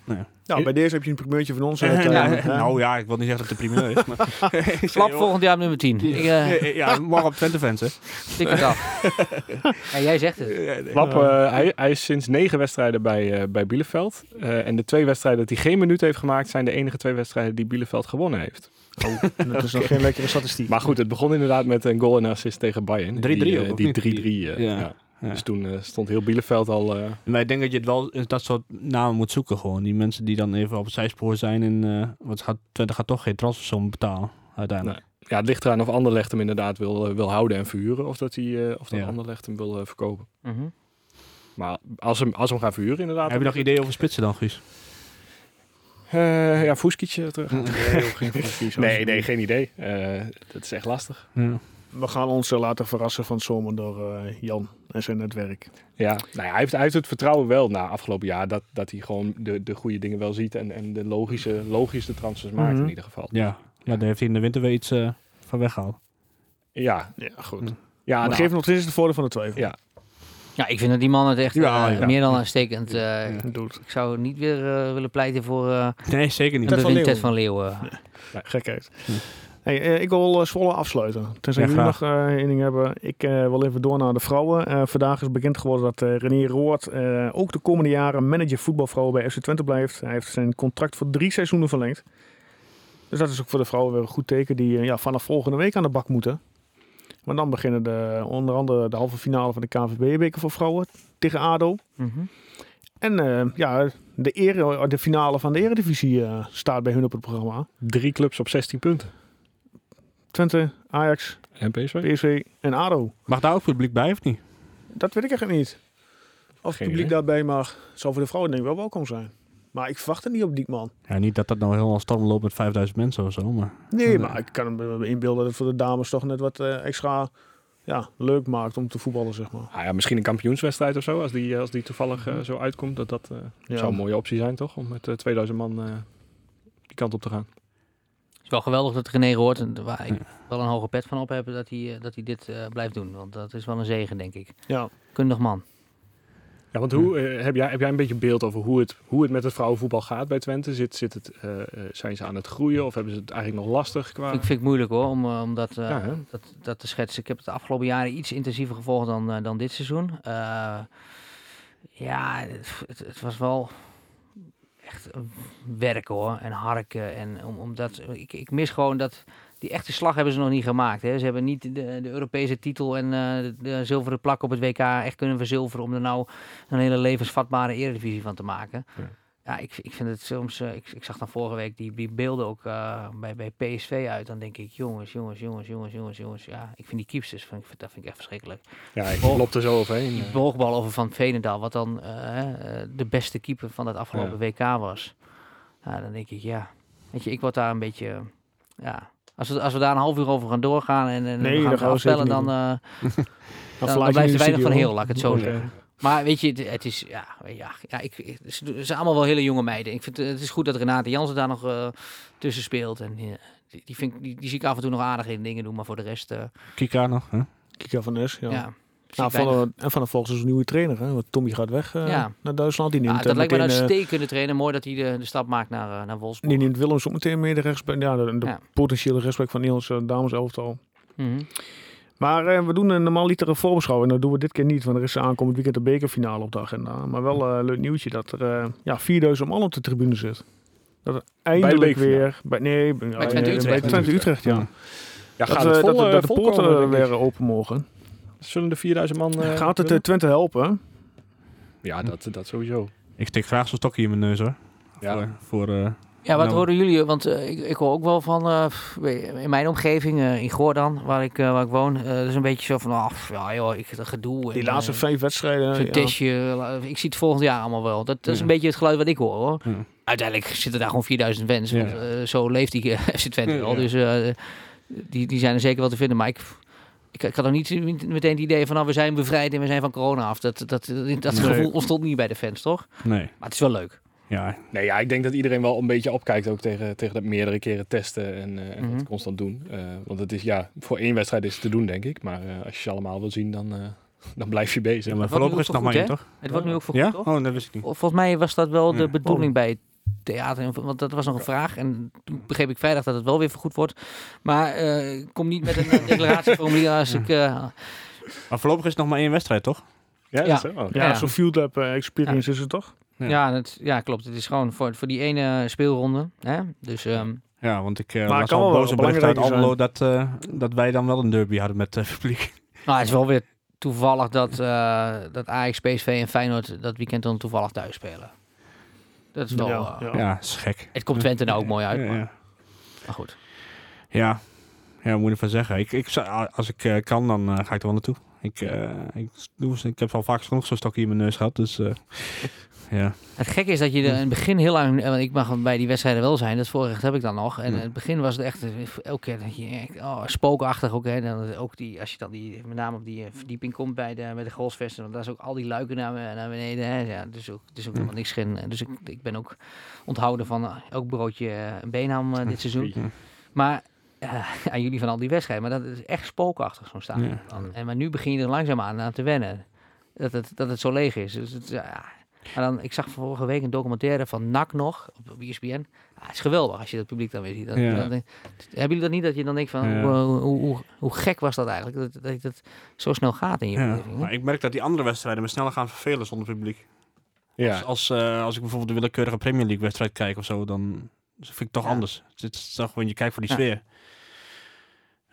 [SPEAKER 4] Nou, bij deze heb je een primeurtje van ons. eh,
[SPEAKER 7] Ja, nou ja, ik wil niet zeggen dat het de primeur is. Maar...
[SPEAKER 6] Flap volgend jaar op nummer 10. Ik eh,
[SPEAKER 7] ja, morgen op Twente fans hè.
[SPEAKER 6] tik het af. ja, jij zegt het.
[SPEAKER 5] Flap, eh, hij, hij is sinds negen wedstrijden bij, eh, bij Bielefeld. Eh, en de twee wedstrijden dat hij geen minuut heeft gemaakt... zijn de enige twee wedstrijden die Bielefeld gewonnen heeft.
[SPEAKER 4] Dat is nog geen lekkere statistiek.
[SPEAKER 5] Maar goed, het begon inderdaad met een goal en assist tegen Bayern.
[SPEAKER 7] 3-3
[SPEAKER 5] Die, eh,
[SPEAKER 7] ook, of
[SPEAKER 5] Die
[SPEAKER 7] niet?
[SPEAKER 5] 3-3. eh,
[SPEAKER 7] Ja.
[SPEAKER 5] ja.
[SPEAKER 7] Ja.
[SPEAKER 5] Dus toen eh, stond heel Bielefeld al... eh,
[SPEAKER 7] Maar ik denk dat je het wel in dat soort namen moet zoeken gewoon. Die mensen die dan even op het zijspoor zijn en eh want gaat, Twente gaat toch geen transfersom betalen uiteindelijk.
[SPEAKER 5] ja, het ligt eraan of Anderlecht hem inderdaad wil, eh, wil houden en verhuren. Of dat, hij, eh, of dat
[SPEAKER 7] Ja.
[SPEAKER 5] Anderlecht hem wil verkopen.
[SPEAKER 6] Mhm.
[SPEAKER 5] Maar als hem, als hem gaan verhuren inderdaad...
[SPEAKER 7] Heb je nog ideeën over spitsen dan, Guus?
[SPEAKER 5] Eh, ja, Fuskietje terug.
[SPEAKER 4] Nee,
[SPEAKER 5] Nee, nee, geen idee. Eh, dat is echt lastig.
[SPEAKER 7] Ja.
[SPEAKER 4] We gaan ons eh, laten verrassen van het zomer door eh, Jan en zijn netwerk.
[SPEAKER 5] Ja, nou ja, hij, heeft, hij heeft het vertrouwen wel na afgelopen jaar dat, dat hij gewoon de, de goede dingen wel ziet en, en de logische, logische transfers maakt
[SPEAKER 4] Mhm.
[SPEAKER 5] in ieder geval.
[SPEAKER 7] Ja. ja, daar heeft hij in de winter weer iets eh, van weggehaald.
[SPEAKER 5] Ja,
[SPEAKER 4] Ja, goed.
[SPEAKER 7] Mm.
[SPEAKER 5] ja
[SPEAKER 4] maar
[SPEAKER 5] nou,
[SPEAKER 4] geef nog steeds het voordeel van de twijfel.
[SPEAKER 5] Ja.
[SPEAKER 6] Ja, ik vind dat die man het echt
[SPEAKER 7] Ja, ja.
[SPEAKER 6] meer dan uitstekend. eh
[SPEAKER 4] Doet.
[SPEAKER 6] Ik zou niet weer willen pleiten voor eh
[SPEAKER 7] Nee, zeker niet.
[SPEAKER 4] Ted van Leeuwen.
[SPEAKER 6] Ted van Leeuwen.
[SPEAKER 4] Gekheid.
[SPEAKER 7] Hm.
[SPEAKER 4] Hey, eh, ik wil eh, Zwolle afsluiten. Tenzij
[SPEAKER 7] Ja,
[SPEAKER 4] jullie nog
[SPEAKER 7] graag.
[SPEAKER 4] eh één ding hebben. Ik wil even door naar de vrouwen. Vandaag is bekend geworden dat eh René Roord ook de komende jaren manager voetbalvrouwen bij FC Twente blijft. Hij heeft zijn contract voor drie seizoenen verlengd. Dus dat is ook voor de vrouwen weer een goed teken die ja, vanaf volgende week aan de bak moeten. Maar dan beginnen de, onder andere de halve finale van de KNVB-beker voor vrouwen tegen ADO.
[SPEAKER 6] Mhm.
[SPEAKER 4] En ja, de, ere, de finale van de Eredivisie staat bij hun op het programma.
[SPEAKER 5] drie clubs op 16 punten.
[SPEAKER 4] Twente, Ajax,
[SPEAKER 5] En PSV?
[SPEAKER 4] PSV en ADO.
[SPEAKER 7] Mag daar ook publiek bij of niet?
[SPEAKER 4] Dat weet ik echt niet. Of het publiek daarbij mag. Zou voor de vrouwen denk ik wel welkom zijn. Maar ik verwacht het niet op Diekman.
[SPEAKER 7] Ja, niet dat dat nou helemaal storm loopt met 5000 mensen of zo, maar...
[SPEAKER 4] Nee, maar ik kan me inbeelden dat het voor de dames toch net wat eh, extra ja, leuk maakt om te voetballen, zeg maar.
[SPEAKER 5] Ah ja, misschien een kampioenswedstrijd of zo, als die, als die toevallig eh, zo uitkomt. Dat, dat eh,
[SPEAKER 4] Ja.
[SPEAKER 5] zou een mooie optie zijn, toch? Om met eh, 2000 man eh, die kant op te gaan.
[SPEAKER 6] Wel geweldig dat René hoort. En waar ik wel een hoge pet van op heb dat hij, eh, dat hij dit eh, blijft doen. Want dat is wel een zegen, denk ik.
[SPEAKER 4] Ja.
[SPEAKER 6] Kundig man.
[SPEAKER 5] Ja, want hoe, eh, heb, jij, heb jij een beetje beeld over hoe het, hoe het met het vrouwenvoetbal gaat bij Twente? Zit, zit het, zijn ze aan het groeien of hebben ze het eigenlijk nog lastig qua...
[SPEAKER 6] Ik vind het moeilijk hoor, om, om dat, eh,
[SPEAKER 5] Ja,
[SPEAKER 6] dat, dat te schetsen. Ik heb het de afgelopen jaren iets intensiever gevolgd dan, dan dit seizoen. Eh, ja, het, het was wel werken hoor. En harken. En om, omdat, ik, ik mis gewoon dat... Die echte slag hebben ze nog niet gemaakt. Hè. Ze hebben niet de, Europese titel en eh, de, zilveren plak op het WK echt kunnen verzilveren... om er nou een hele levensvatbare eredivisie van te maken.
[SPEAKER 5] Ja,
[SPEAKER 6] ik, ik vind het soms... eh, ik, ik zag dan vorige week die, die beelden ook eh, bij, bij PSV uit. Dan denk ik, jongens, jongens, jongens, jongens, jongens, jongens. Ja, ik vind die keepsters, vind ik, dat vind ik echt verschrikkelijk.
[SPEAKER 5] Ja, ik loop er zo overheen.
[SPEAKER 6] Die
[SPEAKER 5] eh.
[SPEAKER 6] boogbal over Van Veenendaal, wat dan de beste keeper van het afgelopen WK was. Ja, dan denk ik, ja. Weet je, ik word daar een beetje... ja, als we, als we daar een half uur over gaan doorgaan en, en
[SPEAKER 4] Nee,
[SPEAKER 6] we gaan afspellen, dan,
[SPEAKER 4] Dan
[SPEAKER 6] dan, blijft er weinig van heel, laat ik het zo zeggen. Maar weet je, het, is, ja, ja, ja ik, ik- ze ze zijn allemaal wel hele jonge meiden. Ik vind het, het is goed dat Renate Jansen daar nog eh, tussen speelt. En ja, die, die, vind, ik- die, die zie ik af en toe nog aardig in dingen doen, maar voor de rest, eh,
[SPEAKER 7] Kika nog, hè?
[SPEAKER 4] Kika van Nes, ja.
[SPEAKER 6] ja.
[SPEAKER 4] Nou, van, en vanaf volgens een nieuwe trainer. Hè? Want Tommy gaat weg eh,
[SPEAKER 6] Ja.
[SPEAKER 4] naar Duitsland. Die
[SPEAKER 6] Ja,
[SPEAKER 4] neemt,
[SPEAKER 6] dat
[SPEAKER 4] eh,
[SPEAKER 6] lijkt me een
[SPEAKER 4] eh,
[SPEAKER 6] uitstekende trainer. Mooi dat hij de, de stap maakt naar, eh, naar Wolfsburg.
[SPEAKER 4] die neemt Willems ook meteen meer de rechtsback. Ja, de, de
[SPEAKER 6] Ja.
[SPEAKER 4] potentiële rechtsback van Niels dames elftal.
[SPEAKER 6] Mhm.
[SPEAKER 4] Maar eh, we doen een normaal liter een voorbeschouwing. Dat doen we dit keer niet, want er is aankomend weekend de bekerfinale op de agenda. Maar wel een leuk nieuwtje dat er eh, ja, 4000 man op de tribune zit. Dat er eindelijk weer... Bij, nee, bij,
[SPEAKER 6] Bij Twente
[SPEAKER 4] eh,
[SPEAKER 6] Utrecht.
[SPEAKER 4] Bij Twente Utrecht, ja.
[SPEAKER 7] Ja.
[SPEAKER 4] Dat,
[SPEAKER 5] gaat
[SPEAKER 4] eh,
[SPEAKER 5] het vol,
[SPEAKER 4] dat,
[SPEAKER 5] eh,
[SPEAKER 4] dat de poorten
[SPEAKER 5] komen,
[SPEAKER 4] weer open mogen.
[SPEAKER 5] Zullen de 4000 man... eh,
[SPEAKER 4] Gaat het eh? Twente helpen?
[SPEAKER 5] Ja, dat, dat sowieso.
[SPEAKER 7] Ik steek graag zo'n stokje in mijn neus hoor.
[SPEAKER 5] Ja.
[SPEAKER 7] Voor, voor, eh,
[SPEAKER 6] Ja, wat
[SPEAKER 7] Nou.
[SPEAKER 6] horen jullie? Want eh, ik, ik hoor ook wel van, eh, in mijn omgeving, eh, in Goordan, waar ik, waar ik woon, dat is een beetje zo van, ah, pff, ja joh, ik, dat gedoe.
[SPEAKER 4] Die
[SPEAKER 6] en,
[SPEAKER 4] laatste vijf wedstrijden.
[SPEAKER 6] Zo'n
[SPEAKER 4] ja.
[SPEAKER 6] testje, ik zie het volgend jaar allemaal wel. Dat, dat is
[SPEAKER 7] Ja.
[SPEAKER 6] een beetje het geluid wat ik hoor hoor.
[SPEAKER 7] Ja.
[SPEAKER 6] Uiteindelijk zitten daar gewoon 4000 fans. Want, zo leeft die FC Twente
[SPEAKER 7] ja.
[SPEAKER 6] Dus die, die zijn er zeker wel te vinden. Maar ik, ik, ik had ook niet meteen het idee van, nou, we zijn bevrijd en we zijn van corona af. Dat, dat, dat, dat
[SPEAKER 4] Nee.
[SPEAKER 6] gevoel ontstond niet bij de fans, toch?
[SPEAKER 7] nee.
[SPEAKER 6] Maar het is wel leuk.
[SPEAKER 7] Ja,
[SPEAKER 5] Nee, ja, ik denk dat iedereen wel een beetje opkijkt ook tegen, tegen dat meerdere keren testen en, en dat constant doen. Eh, want het is, ja, voor één wedstrijd is het te doen, denk ik. Maar eh, als je ze allemaal wil zien, dan, eh, dan blijf je bezig.
[SPEAKER 7] ja maar voorlopig is het nog maar één, toch?
[SPEAKER 6] Het wordt nu ook voor
[SPEAKER 7] Ja?
[SPEAKER 6] goed, toch?
[SPEAKER 7] Oh, dat wist ik niet.
[SPEAKER 6] Volgens mij was dat wel de bedoeling bij het theater. Want dat was nog een vraag. En toen begreep ik vrijdag dat het wel weer vergoed wordt. Maar eh, ik kom niet met een declaratieformulier als ik... eh,
[SPEAKER 7] Maar voorlopig is het nog maar één wedstrijd, toch?
[SPEAKER 5] Ja,
[SPEAKER 6] Ja.
[SPEAKER 4] zo'n field lab experience is het toch?
[SPEAKER 7] Ja.
[SPEAKER 6] ja. dat, ja, klopt. Het is gewoon voor, voor die ene speelronde. Hè? Dus ehm,
[SPEAKER 7] Ja, want ik uh,
[SPEAKER 4] Maar kan
[SPEAKER 7] al boze berichten uit Almelo dat, eh, dat wij dan wel een derby hadden met het publiek.
[SPEAKER 6] nou, het is wel weer toevallig dat, eh dat Ajax, PSV en Feyenoord dat weekend dan toevallig thuis spelen. Dat is wel...
[SPEAKER 4] Ja,
[SPEAKER 6] eh,
[SPEAKER 4] ja.
[SPEAKER 7] Ja, is gek.
[SPEAKER 6] Het komt Twente nou ook mooi uit.
[SPEAKER 7] Ja,
[SPEAKER 6] Maar,
[SPEAKER 7] ja.
[SPEAKER 6] maar goed.
[SPEAKER 7] Ja, ja moet ik ervan zeggen? Ik, ik, als ik eh, kan, dan eh, ga ik er wel naartoe. Ik, eh, ik, doe, ik heb al vaak genoeg zo'n stokje in mijn neus gehad, dus eh, ja.
[SPEAKER 6] Het gekke is dat je er in het begin heel lang, eh, want ik mag bij die wedstrijden wel zijn, dat voorrecht heb ik dan nog. En
[SPEAKER 7] Ja.
[SPEAKER 6] in het begin was het echt, eh, elke keer dat je, echt, oh, spookachtig ook. Hè. Dan ook die, als je dan die, met name op die eh, verdieping komt bij de, bij de golfsvesten, want daar is ook al die luiken naar, naar beneden. Hè. Ja, dus ook, het is ook helemaal niks in. Dus ik, ik ben ook onthouden van eh, elk broodje eh, een beenham eh, dit seizoen. Maar eh, aan jullie van al die wedstrijden, maar dat is echt spookachtig zo'n stadion.
[SPEAKER 7] Ja.
[SPEAKER 6] En maar nu begin je er langzaamaan aan te wennen. Dat het, dat het zo leeg is. Dus het, ja. Maar dan, ik zag vorige week een documentaire van NAC nog op, op ESPN. Ja, het is geweldig als je dat publiek dan weer ziet. Dan,
[SPEAKER 7] Ja.
[SPEAKER 6] dan denk- hebben jullie dat niet dat je dan denkt van
[SPEAKER 7] Ja.
[SPEAKER 6] hoe, hoe, hoe, hoe gek was dat eigenlijk? Dat, dat dat zo snel gaat in je
[SPEAKER 7] Ja,
[SPEAKER 6] beleving, hè?
[SPEAKER 7] maar ik merk dat die andere wedstrijden me sneller gaan vervelen zonder publiek.
[SPEAKER 5] Ja.
[SPEAKER 7] Als, als, eh, als ik bijvoorbeeld een willekeurige Premier League wedstrijd kijk of zo, dan vind ik het toch
[SPEAKER 6] Ja.
[SPEAKER 7] anders. Het is toch gewoon, je kijkt voor die
[SPEAKER 6] Ja.
[SPEAKER 7] sfeer.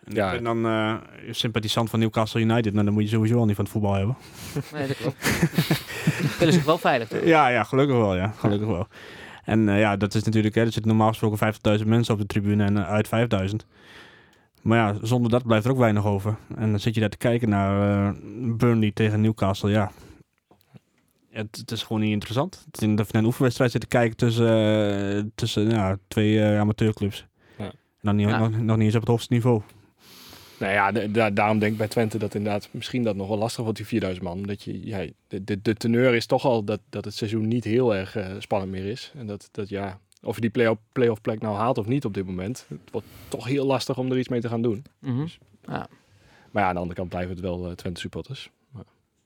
[SPEAKER 7] En
[SPEAKER 5] Ja.
[SPEAKER 7] ik ben dan eh, sympathisant van Newcastle United, nou, dan moet je sowieso al niet van het voetbal hebben.
[SPEAKER 6] Nee, dat klopt. Spelen zich wel veilig. toch?
[SPEAKER 7] Ja, ja, gelukkig wel, ja. Gelukkig wel. En eh, ja, dat is natuurlijk, hè, er zitten normaal gesproken 50.000 mensen op de tribune en eh, uit 5.000. Maar ja, zonder dat blijft er ook weinig over. En dan zit je daar te kijken naar eh, Burnley tegen Newcastle, ja. Het, het is gewoon niet interessant. Het is in de een oefenwedstrijd zitten kijken tussen, tussen ja, twee amateurclubs.
[SPEAKER 5] Ja.
[SPEAKER 7] En dan niet,
[SPEAKER 6] Ja.
[SPEAKER 7] nog, nog niet eens op het hoogste niveau.
[SPEAKER 5] Nou ja, da- daarom denk ik bij Twente dat inderdaad misschien dat nog wel lastig wordt, die 4000 man. Dat je, ja, de, de, de teneur is toch al dat, dat het seizoen niet heel erg eh, spannend meer is. En dat, dat ja, of je die play-off play plek nou haalt of niet op dit moment, het wordt toch heel lastig om er iets mee te gaan doen.
[SPEAKER 6] Mhm.
[SPEAKER 5] Maar ja, aan de andere kant blijven het wel eh, Twente supporters.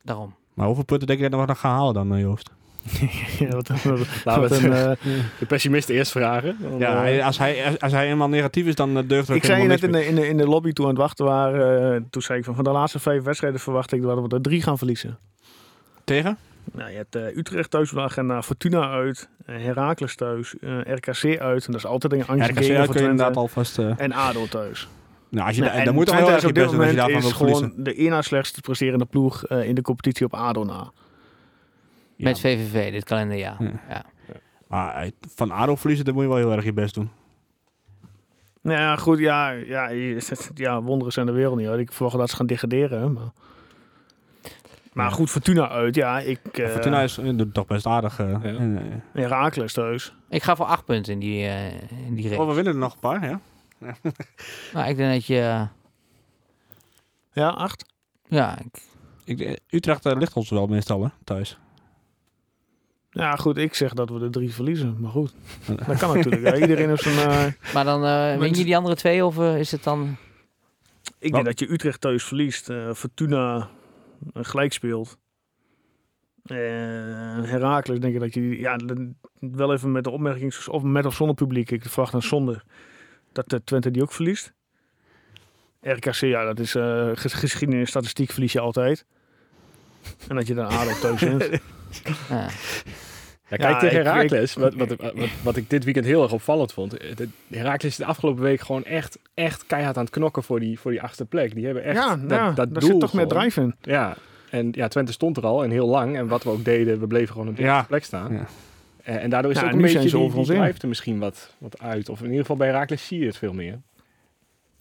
[SPEAKER 6] Daarom.
[SPEAKER 7] Maar hoeveel punten denk je dat we nog gaan halen dan, eh, Joost?
[SPEAKER 4] ja, wat, wat,
[SPEAKER 5] Laten we
[SPEAKER 4] een,
[SPEAKER 5] het,
[SPEAKER 4] eh,
[SPEAKER 5] de pessimist eerst vragen. Dan,
[SPEAKER 7] Ja,
[SPEAKER 5] eh,
[SPEAKER 7] als hij, als, hij eenmaal negatief is, dan eh, durft er ook
[SPEAKER 4] ik zei je
[SPEAKER 7] helemaal
[SPEAKER 4] net in de, in, de, in de lobby toen we aan het wachten waren. toen zei ik van, van de laatste vijf wedstrijden verwacht ik dat we er drie gaan verliezen.
[SPEAKER 7] Tegen?
[SPEAKER 4] Nou, je hebt Utrecht thuis op de agenda, Fortuna uit, Heracles thuis, RKC uit. En dat is altijd een angst
[SPEAKER 7] RKC uit kun je inderdaad alvast...
[SPEAKER 4] En ADO thuis.
[SPEAKER 7] nou, als je,
[SPEAKER 4] Nou,
[SPEAKER 7] da- dan moet
[SPEAKER 4] Twente
[SPEAKER 7] wel erg je best doen als je daarvan verliezen.
[SPEAKER 4] de één na slechtst presterende ploeg in de competitie op ADO na.
[SPEAKER 7] Ja,
[SPEAKER 6] Met VVV dit kalenderjaar.
[SPEAKER 7] Ja.
[SPEAKER 6] Ja.
[SPEAKER 7] Maar eh, van ADO verliezen, dan moet je wel heel erg je best doen.
[SPEAKER 4] Nou ja, goed, ja, ja, ja wonderen zijn de wereld niet. Hoor. Ik verwacht dat ze gaan degraderen. Maar, maar goed, Fortuna uit, ja. Ik, eh,
[SPEAKER 7] Fortuna is, eh, toch best aardig. eh,
[SPEAKER 5] Ja.
[SPEAKER 7] en, eh,
[SPEAKER 4] Heracles thuis.
[SPEAKER 6] Ik ga voor acht punten in die, eh in die race.
[SPEAKER 7] oh, we winnen er nog een paar, ja.
[SPEAKER 6] Nou, ik denk dat je...
[SPEAKER 4] Ja, acht.
[SPEAKER 6] ja, ik,
[SPEAKER 7] Ik, Utrecht ligt ons wel meestal, hè, thuis.
[SPEAKER 4] Ja, goed, ik zeg dat we de drie verliezen. Maar goed, dat kan natuurlijk. Ja, iedereen heeft zijn... eh,
[SPEAKER 6] maar dan eh win je die andere twee of eh, is het dan...
[SPEAKER 4] ik denk dat je Utrecht thuis verliest. eh, Fortuna gelijk speelt. Eh Heracles denk ik dat je... Ja, dan wel even met de opmerking... Of met of zonder publiek. Ik verwacht een zonder. Dat de Twente die ook verliest. RKC, ja, dat is eh, ges- geschiedenis, statistiek verlies je altijd. En dat je dan ADO thuis wint.
[SPEAKER 6] Ja.
[SPEAKER 5] Ja, kijk
[SPEAKER 4] Ja,
[SPEAKER 5] tegen
[SPEAKER 4] ik-
[SPEAKER 5] Heracles, wat, wat, wat, wat ik dit weekend heel erg opvallend vond. De, Heracles is de afgelopen week gewoon echt, echt keihard aan het knokken voor die, voor die achtste plek. Die hebben echt
[SPEAKER 4] ja,
[SPEAKER 5] dat,
[SPEAKER 4] ja,
[SPEAKER 5] dat
[SPEAKER 4] daar
[SPEAKER 5] doel
[SPEAKER 4] zit toch meer
[SPEAKER 5] gewoon.
[SPEAKER 4] drive in.
[SPEAKER 5] Ja, en ja, Twente stond er al en heel lang. En wat we ook deden, we bleven gewoon op de
[SPEAKER 7] Ja.
[SPEAKER 5] eerste plek staan.
[SPEAKER 7] Ja.
[SPEAKER 5] En, en daardoor is
[SPEAKER 4] Ja,
[SPEAKER 5] het ook een beetje die, die drive er misschien wat, wat uit. Of in ieder geval bij Heracles zie je het veel meer.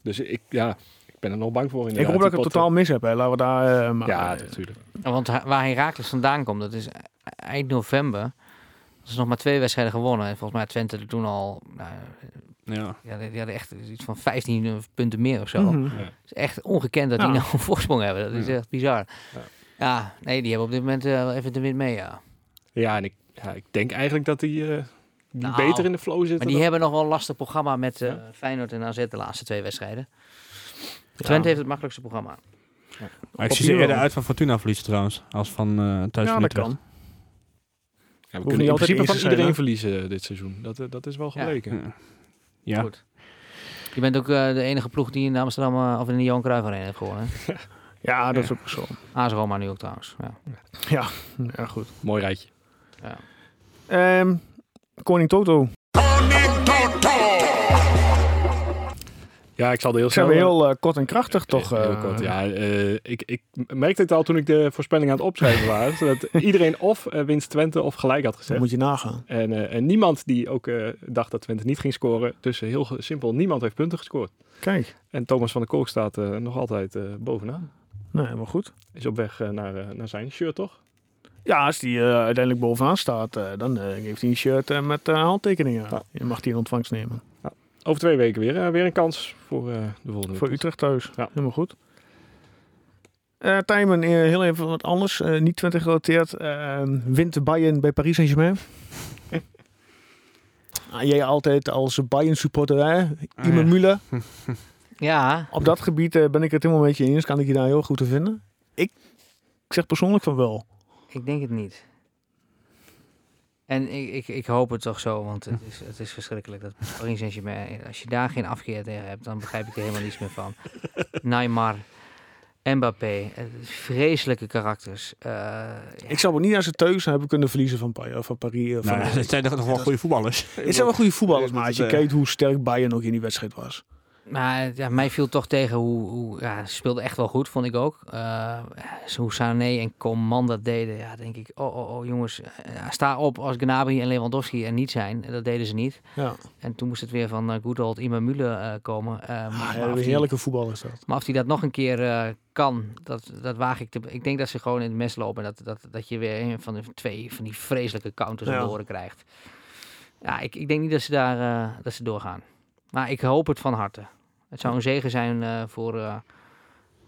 [SPEAKER 5] Dus ik, ja, ben er nog bang voor
[SPEAKER 4] Ik hoop dat ik het totaal mis heb. Hè. Laten we daar... eh, maar,
[SPEAKER 5] Ja,
[SPEAKER 4] eh,
[SPEAKER 5] natuurlijk.
[SPEAKER 6] Want waar Herakles vandaan komt, dat is eind november. Dat is nog maar twee wedstrijden gewonnen. En volgens mij Twente er toen al... Nou,
[SPEAKER 7] Ja.
[SPEAKER 6] ja, die hadden echt iets van 15 punten meer of zo. Het is echt ongekend dat
[SPEAKER 4] Ja.
[SPEAKER 6] die nou een voorsprong hebben. Dat is
[SPEAKER 5] Ja.
[SPEAKER 6] echt bizar.
[SPEAKER 5] Ja.
[SPEAKER 6] Ja, nee, die hebben op dit moment eh, wel even de wind mee, ja.
[SPEAKER 5] Ja, en ik, ja, ik denk eigenlijk dat die, eh, die
[SPEAKER 6] Nou,
[SPEAKER 5] beter in de flow zitten.
[SPEAKER 6] Maar die
[SPEAKER 5] dan-
[SPEAKER 6] hebben nog wel een lastig programma met eh,
[SPEAKER 5] Ja.
[SPEAKER 6] Feyenoord en AZ de laatste twee wedstrijden.
[SPEAKER 4] Ja.
[SPEAKER 6] Twente heeft het makkelijkste programma.
[SPEAKER 7] Maar ik zie ze eerder uit van Fortuna verliezen trouwens. Als van eh thuis
[SPEAKER 4] Ja,
[SPEAKER 7] van
[SPEAKER 4] dat
[SPEAKER 7] Utrecht.
[SPEAKER 4] kan.
[SPEAKER 5] Ja, we kunnen in principe van iedereen verliezen dit seizoen. Dat, eh, dat is wel
[SPEAKER 6] Ja.
[SPEAKER 5] gebleken.
[SPEAKER 7] Ja. Ja.
[SPEAKER 6] Goed. Je bent ook eh, de enige ploeg die in Amsterdam eh, of in de Johan Cruijff Arena heeft gewonnen. hè?
[SPEAKER 4] Ja, dat is ook zo.
[SPEAKER 6] AS Roma nu ook trouwens. Ja.
[SPEAKER 4] Ja, ja goed.
[SPEAKER 5] Mooi rijtje.
[SPEAKER 6] Ja.
[SPEAKER 4] Ehm, Koning Toto.
[SPEAKER 5] Ja, ik zal heel
[SPEAKER 4] Zijn
[SPEAKER 5] snel...
[SPEAKER 4] we heel eh, kort en krachtig toch?
[SPEAKER 5] Heel
[SPEAKER 4] eh,
[SPEAKER 5] kort, ja. eh, ik, ik merkte het al toen ik de voorspelling aan het opschrijven was. dat iedereen of eh, winst Twente of gelijk had
[SPEAKER 4] Dat
[SPEAKER 5] gezegd.
[SPEAKER 4] moet je nagaan.
[SPEAKER 5] En, eh, en niemand die ook eh, dacht dat Twente niet ging scoren. Dus eh, heel simpel, niemand heeft punten gescoord.
[SPEAKER 4] Kijk,
[SPEAKER 5] En Thomas van der Kolk staat eh, nog altijd eh, bovenaan.
[SPEAKER 4] nee, helemaal goed.
[SPEAKER 5] Is op weg eh, naar, eh, naar zijn shirt, toch?
[SPEAKER 4] Ja, als die eh, uiteindelijk bovenaan staat, eh, dan eh, geeft hij een shirt eh, met eh, handtekeningen.
[SPEAKER 5] Ja.
[SPEAKER 4] Je mag die in ontvangst nemen.
[SPEAKER 5] Over twee weken weer. eh, weer een kans voor eh, de volgende
[SPEAKER 4] Voor. Utrecht thuis.
[SPEAKER 5] Ja.
[SPEAKER 4] Helemaal goed. Eh Tijmen, heel even wat anders. eh, niet 20 gerelateerd. Eh, wint de Bayern bij Paris Saint-Germain? Ah, jij altijd als Bayern supporter, hè?
[SPEAKER 7] Ah,
[SPEAKER 4] Ime
[SPEAKER 7] ja.
[SPEAKER 4] Müller.
[SPEAKER 6] ja,
[SPEAKER 4] Op dat gebied ben ik het helemaal met je eens. Kan ik je daar heel goed te vinden? Ik, ik zeg persoonlijk van wel.
[SPEAKER 6] ik denk het niet. En ik, ik, ik hoop het toch zo, want het is, het is verschrikkelijk. Dat Paris Saint-Germain, als je daar geen afkeer tegen hebt, dan begrijp ik er helemaal niets meer van. Neymar, Mbappé, het is vreselijke karakters. Eh, ja.
[SPEAKER 4] Ik zou wel niet als ze thuis hebben kunnen verliezen van, Pa- van Paris. eh, Van,
[SPEAKER 7] Nou, het zijn toch nog wel goede voetballers.
[SPEAKER 4] het zijn wel goede voetballers, maar als je
[SPEAKER 7] eh,
[SPEAKER 4] kijkt hoe sterk Bayern nog in die wedstrijd was.
[SPEAKER 6] Maar ja, mij viel toch tegen hoe, hoe ja, ze speelden echt wel goed, vond ik ook. Eh, hoe Sané en Coman dat deden, ja, denk ik, oh, oh, oh jongens, eh, sta op als Gnabry en Lewandowski er niet zijn. Dat deden ze niet.
[SPEAKER 4] Ja,
[SPEAKER 6] En toen moest het weer van uh, good old komen. Maar,
[SPEAKER 4] ah, ja,
[SPEAKER 6] die-
[SPEAKER 4] heerlijke voetballer is dat.
[SPEAKER 6] maar of hij dat nog een keer kan, dat, dat waag ik te... Ik denk dat ze gewoon in het mes lopen en dat, dat, dat je weer een van de twee van die vreselijke counters
[SPEAKER 4] Ja.
[SPEAKER 6] aan de oren krijgt. Ja, ik, ik denk niet dat ze daar dat ze doorgaan. Maar ik hoop het van harte. Het zou een zegen zijn eh, voor eh,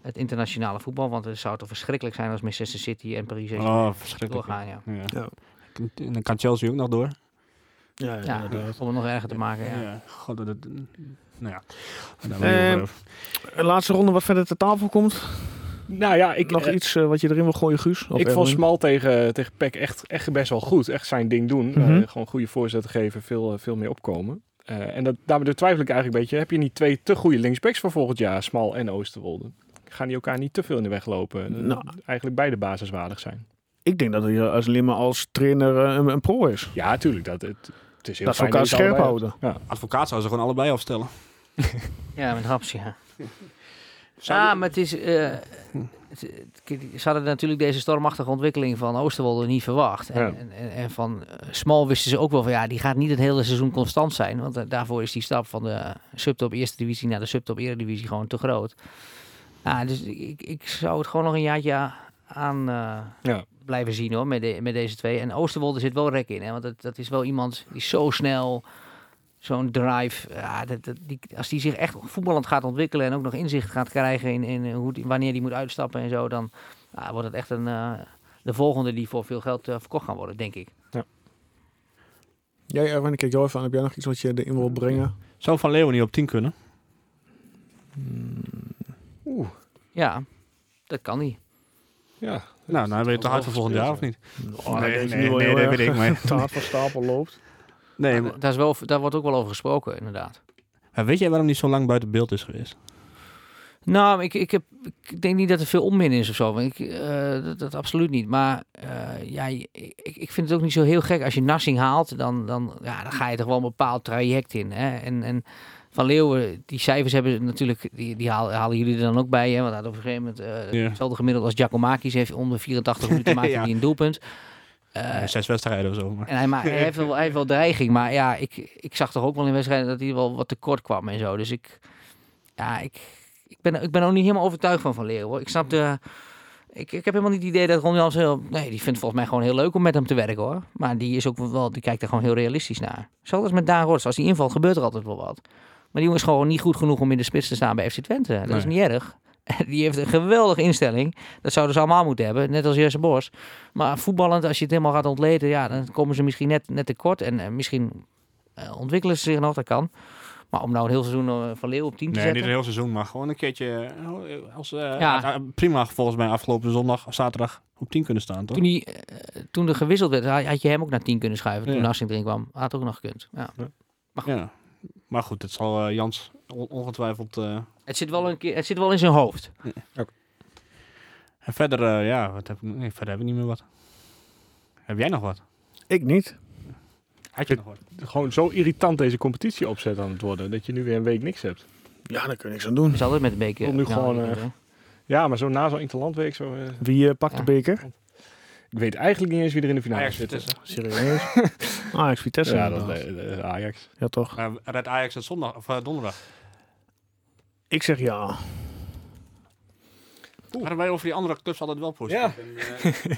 [SPEAKER 6] het internationale voetbal, want het zou toch verschrikkelijk zijn als Manchester City en Paris Saint-Germain
[SPEAKER 7] Oh, verschrikkelijk.
[SPEAKER 6] doorgaan. Ja.
[SPEAKER 7] Ja.
[SPEAKER 4] Ja.
[SPEAKER 7] En dan kan Chelsea ook nog door.
[SPEAKER 4] Ja, ja,
[SPEAKER 6] om het nog erger te maken. Ja.
[SPEAKER 7] God, dat, dat- nou ja. Daar
[SPEAKER 4] Eh,
[SPEAKER 7] ik
[SPEAKER 4] Een laatste ronde wat verder ter tafel komt.
[SPEAKER 5] Nou ja, ik,
[SPEAKER 4] Nog
[SPEAKER 5] eh,
[SPEAKER 4] iets wat je erin wil gooien, Guus? Of
[SPEAKER 5] ik vond? Smal tegen, tegen Peck echt, echt best wel goed. Echt zijn ding doen.
[SPEAKER 4] Mhm.
[SPEAKER 5] gewoon goede voorzetten geven, veel, veel meer opkomen. Eh, en dat, daarmee twijfel ik eigenlijk een beetje. Heb je niet twee te goede linksbacks voor volgend jaar, Smal en Oosterwolde? Gaan die elkaar niet te veel in de weg lopen?
[SPEAKER 4] Nou.
[SPEAKER 5] Eigenlijk beide basiswaardig zijn.
[SPEAKER 4] Ik denk dat hij eh, als maar als trainer eh, een, een pro is.
[SPEAKER 5] Ja, tuurlijk. Dat, het, het is heel
[SPEAKER 4] Dat ze
[SPEAKER 5] fijn
[SPEAKER 4] elkaar scherp houden.
[SPEAKER 5] hebt.
[SPEAKER 7] Advocaat zou ze gewoon allebei afstellen.
[SPEAKER 6] Ja, met Haps, ja. Ja, maar het is... het- ze hadden natuurlijk deze stormachtige ontwikkeling van Oosterwolde niet verwacht. En,
[SPEAKER 5] Ja.
[SPEAKER 6] en, en, van eh, Smal wisten ze ook wel van ja, die gaat niet het hele seizoen constant zijn. Want eh, daarvoor is die stap van de subtop eerste divisie naar de subtop eredivisie gewoon te groot. Ja, dus ik, ik zou het gewoon nog een jaartje aan
[SPEAKER 5] Ja.
[SPEAKER 6] blijven zien hoor, met, de- met deze twee. En Oosterwolde zit wel rek in, hè, want dat, dat is wel iemand die zo snel, zo'n drive. Ja, dat, dat, die, als die zich echt voetballend gaat ontwikkelen en ook nog inzicht gaat krijgen in, in hoe die, wanneer die moet uitstappen en zo, dan ja, wordt het echt een, eh, de volgende die voor veel geld eh, verkocht gaan worden, denk ik.
[SPEAKER 4] Jij, Erwin, ik kijk jou even aan. Heb jij nog iets wat je erin wil brengen?
[SPEAKER 7] Zou Van Leeuwen niet op 10 kunnen?
[SPEAKER 6] Ja, dat kan niet.
[SPEAKER 5] Ja,
[SPEAKER 7] Nou, dan ben je toch hard voor volgend jaar, of niet?
[SPEAKER 4] Oh,
[SPEAKER 7] Nee, nee, nee,
[SPEAKER 4] heel
[SPEAKER 7] dat weet ik, maar-
[SPEAKER 4] te hard van stapel loopt.
[SPEAKER 7] Nee, maar,
[SPEAKER 6] daar, is wel, daar wordt ook wel over gesproken, inderdaad.
[SPEAKER 7] maar weet jij waarom hij zo lang buiten beeld is geweest?
[SPEAKER 6] Nou, ik, ik, heb, ik denk niet dat er veel onmin is of zo. want Ik, eh, dat, dat absoluut niet. Maar eh, ja, ik, ik vind het ook niet zo heel gek. Als je Nassing haalt, dan, dan, ja, dan ga je toch wel een bepaald traject in. Hè? En, en Van Leeuwen, die cijfers hebben natuurlijk, die, die halen, halen jullie er dan ook bij. Hè? Want op een gegeven moment eh,
[SPEAKER 7] Ja.
[SPEAKER 6] hetzelfde gemiddeld als Giacomakis heeft. Onder 84 minuten maakt hij
[SPEAKER 7] Ja.
[SPEAKER 6] een doelpunt. Eh,
[SPEAKER 7] zes wedstrijden of zo. Maar.
[SPEAKER 6] en hij, ma- hij, heeft wel, hij heeft wel dreiging, maar ja, ik, ik zag toch ook wel in wedstrijden dat hij wel wat tekort kwam en zo. Dus ik, ja, ik, ik, ben, ik ben ook niet helemaal overtuigd van Van Leeuwen. hoor. Ik snap de... Ik, ik heb helemaal niet het idee dat Ron Jans heel... Nee, die vindt volgens mij gewoon heel leuk om met hem te werken hoor. Maar die is ook wel... Die kijkt er gewoon heel realistisch naar. Zoals als met Daan Rots. Als die invalt gebeurt er altijd wel wat. Maar die jongen is gewoon niet goed genoeg om in de spits te staan bij FC Twente. Dat is niet erg. Die heeft een geweldige instelling. Dat zouden ze allemaal moeten hebben. Net als Jesse Bos. Maar voetballend, als je het helemaal gaat ontleden, ja, dan komen ze misschien net, net tekort. En eh, misschien eh, ontwikkelen ze zich nog, dat kan. Maar om nou een heel seizoen eh, van Leeuw op 10 te
[SPEAKER 7] Nee, niet
[SPEAKER 6] zetten.
[SPEAKER 7] een heel seizoen, maar gewoon een keertje. Als,
[SPEAKER 6] Ja.
[SPEAKER 7] prima volgens mij afgelopen zondag of zaterdag op 10 kunnen staan, toch?
[SPEAKER 6] Toen, eh, toen er gewisseld werd, had je hem ook naar 10 kunnen schuiven. Toen
[SPEAKER 7] Ja.
[SPEAKER 6] Nassing erin kwam. Had ook nog gekund. Ja.
[SPEAKER 7] Ja. Maar goed, het zal Jans on- ongetwijfeld.
[SPEAKER 6] Het, zit wel een keer, het zit wel in zijn hoofd.
[SPEAKER 7] En verder, eh, ja, wat heb ik, nee, verder heb ik niet meer wat. Heb jij nog wat?
[SPEAKER 4] Ik niet.
[SPEAKER 7] Had je nog wat?
[SPEAKER 5] Gewoon zo irritant deze competitie opzet aan het worden. Dat je nu weer een week niks hebt.
[SPEAKER 4] Ja, daar kun je niks aan doen.
[SPEAKER 6] is altijd met een beker.
[SPEAKER 5] Om nu
[SPEAKER 6] Ja,
[SPEAKER 5] gewoon, eh, Ja, maar zo na zo'n interlandweek. Zo, eh,
[SPEAKER 4] Wie pakt
[SPEAKER 6] Ja.
[SPEAKER 4] de beker?
[SPEAKER 5] ik weet eigenlijk niet eens wie er in de finale
[SPEAKER 7] Ajax
[SPEAKER 5] zit.
[SPEAKER 4] Serieus? Ajax Vitesse.
[SPEAKER 5] Ja, dat Ajax.
[SPEAKER 4] ja, toch?
[SPEAKER 7] Maar red Ajax het zondag of donderdag?
[SPEAKER 4] Ik zeg ja.
[SPEAKER 7] Hadden wij over die andere clubs altijd wel positief.
[SPEAKER 5] Ja.
[SPEAKER 7] En, eh,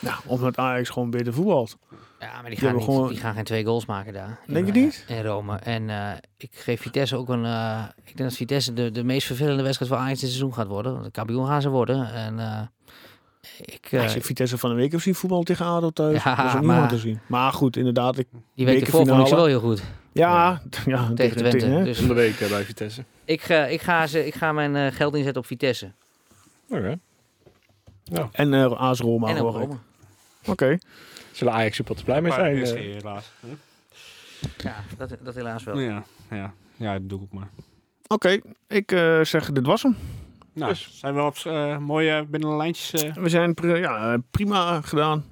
[SPEAKER 4] Ja, omdat Ajax gewoon beter voetbalt.
[SPEAKER 6] Ja, maar die gaan, niet,
[SPEAKER 4] gewoon-
[SPEAKER 6] die gaan geen twee goals maken daar.
[SPEAKER 4] Denk je
[SPEAKER 6] in, eh,
[SPEAKER 4] niet?
[SPEAKER 6] In Rome. En eh, ik geef Vitesse ook een... eh, ik denk dat Vitesse de, de meest vervelende wedstrijd voor Ajax dit seizoen gaat worden. Want De kampioen gaan ze worden. En eh, ik...
[SPEAKER 4] Als je Vitesse van de week of zien voetbal tegen ADO thuis,
[SPEAKER 6] Ja,
[SPEAKER 4] dat is ook niet
[SPEAKER 6] maar-
[SPEAKER 4] te zien. Maar goed, inderdaad. Ik,
[SPEAKER 6] die week ervoor vond ik ze wel heel goed.
[SPEAKER 4] Ja, ja,
[SPEAKER 6] Tegen Twente.
[SPEAKER 4] hè.
[SPEAKER 6] Dus
[SPEAKER 5] Om de week eh, bij Vitesse.
[SPEAKER 6] ik, eh, ik, ga ze, ik ga mijn eh, geld inzetten op Vitesse.
[SPEAKER 5] Oké.
[SPEAKER 4] En uh, AS Roma,
[SPEAKER 6] en.
[SPEAKER 4] Oké.
[SPEAKER 5] Zullen Ajax supporters blij mee zijn?
[SPEAKER 7] Helaas. Hm?
[SPEAKER 6] Ja, dat, dat helaas wel.
[SPEAKER 7] Ja, ja. ja, dat doe ik ook maar.
[SPEAKER 4] Oké, ik eh, zeg dit was hem.
[SPEAKER 7] Nou,
[SPEAKER 5] Dus-
[SPEAKER 7] zijn we op eh, mooie binnen de lijntjes. eh,
[SPEAKER 4] We zijn ja, prima gedaan.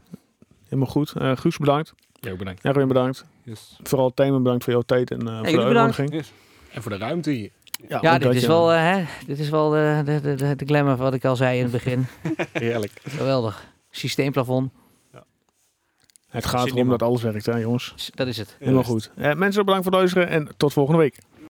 [SPEAKER 4] Helemaal goed. Eh Guus bedankt.
[SPEAKER 5] Ook bedankt.
[SPEAKER 4] Erwin bedankt.
[SPEAKER 7] Yes.
[SPEAKER 4] Vooral Themen bedankt voor jouw tijd en eh, voor de uitnodiging.
[SPEAKER 5] En voor de ruimte hier.
[SPEAKER 6] Ja, dit is, wel, eh, hè, dit is wel de, de, de, de, de glamour wat ik al zei in het begin.
[SPEAKER 5] Heerlijk.
[SPEAKER 6] Geweldig. Systeemplafond,
[SPEAKER 4] Het gaat erom dat alles werkt, hè jongens.
[SPEAKER 6] dat is het.
[SPEAKER 4] Helemaal goed. Eh, mensen, bedankt voor het luisteren en tot volgende week.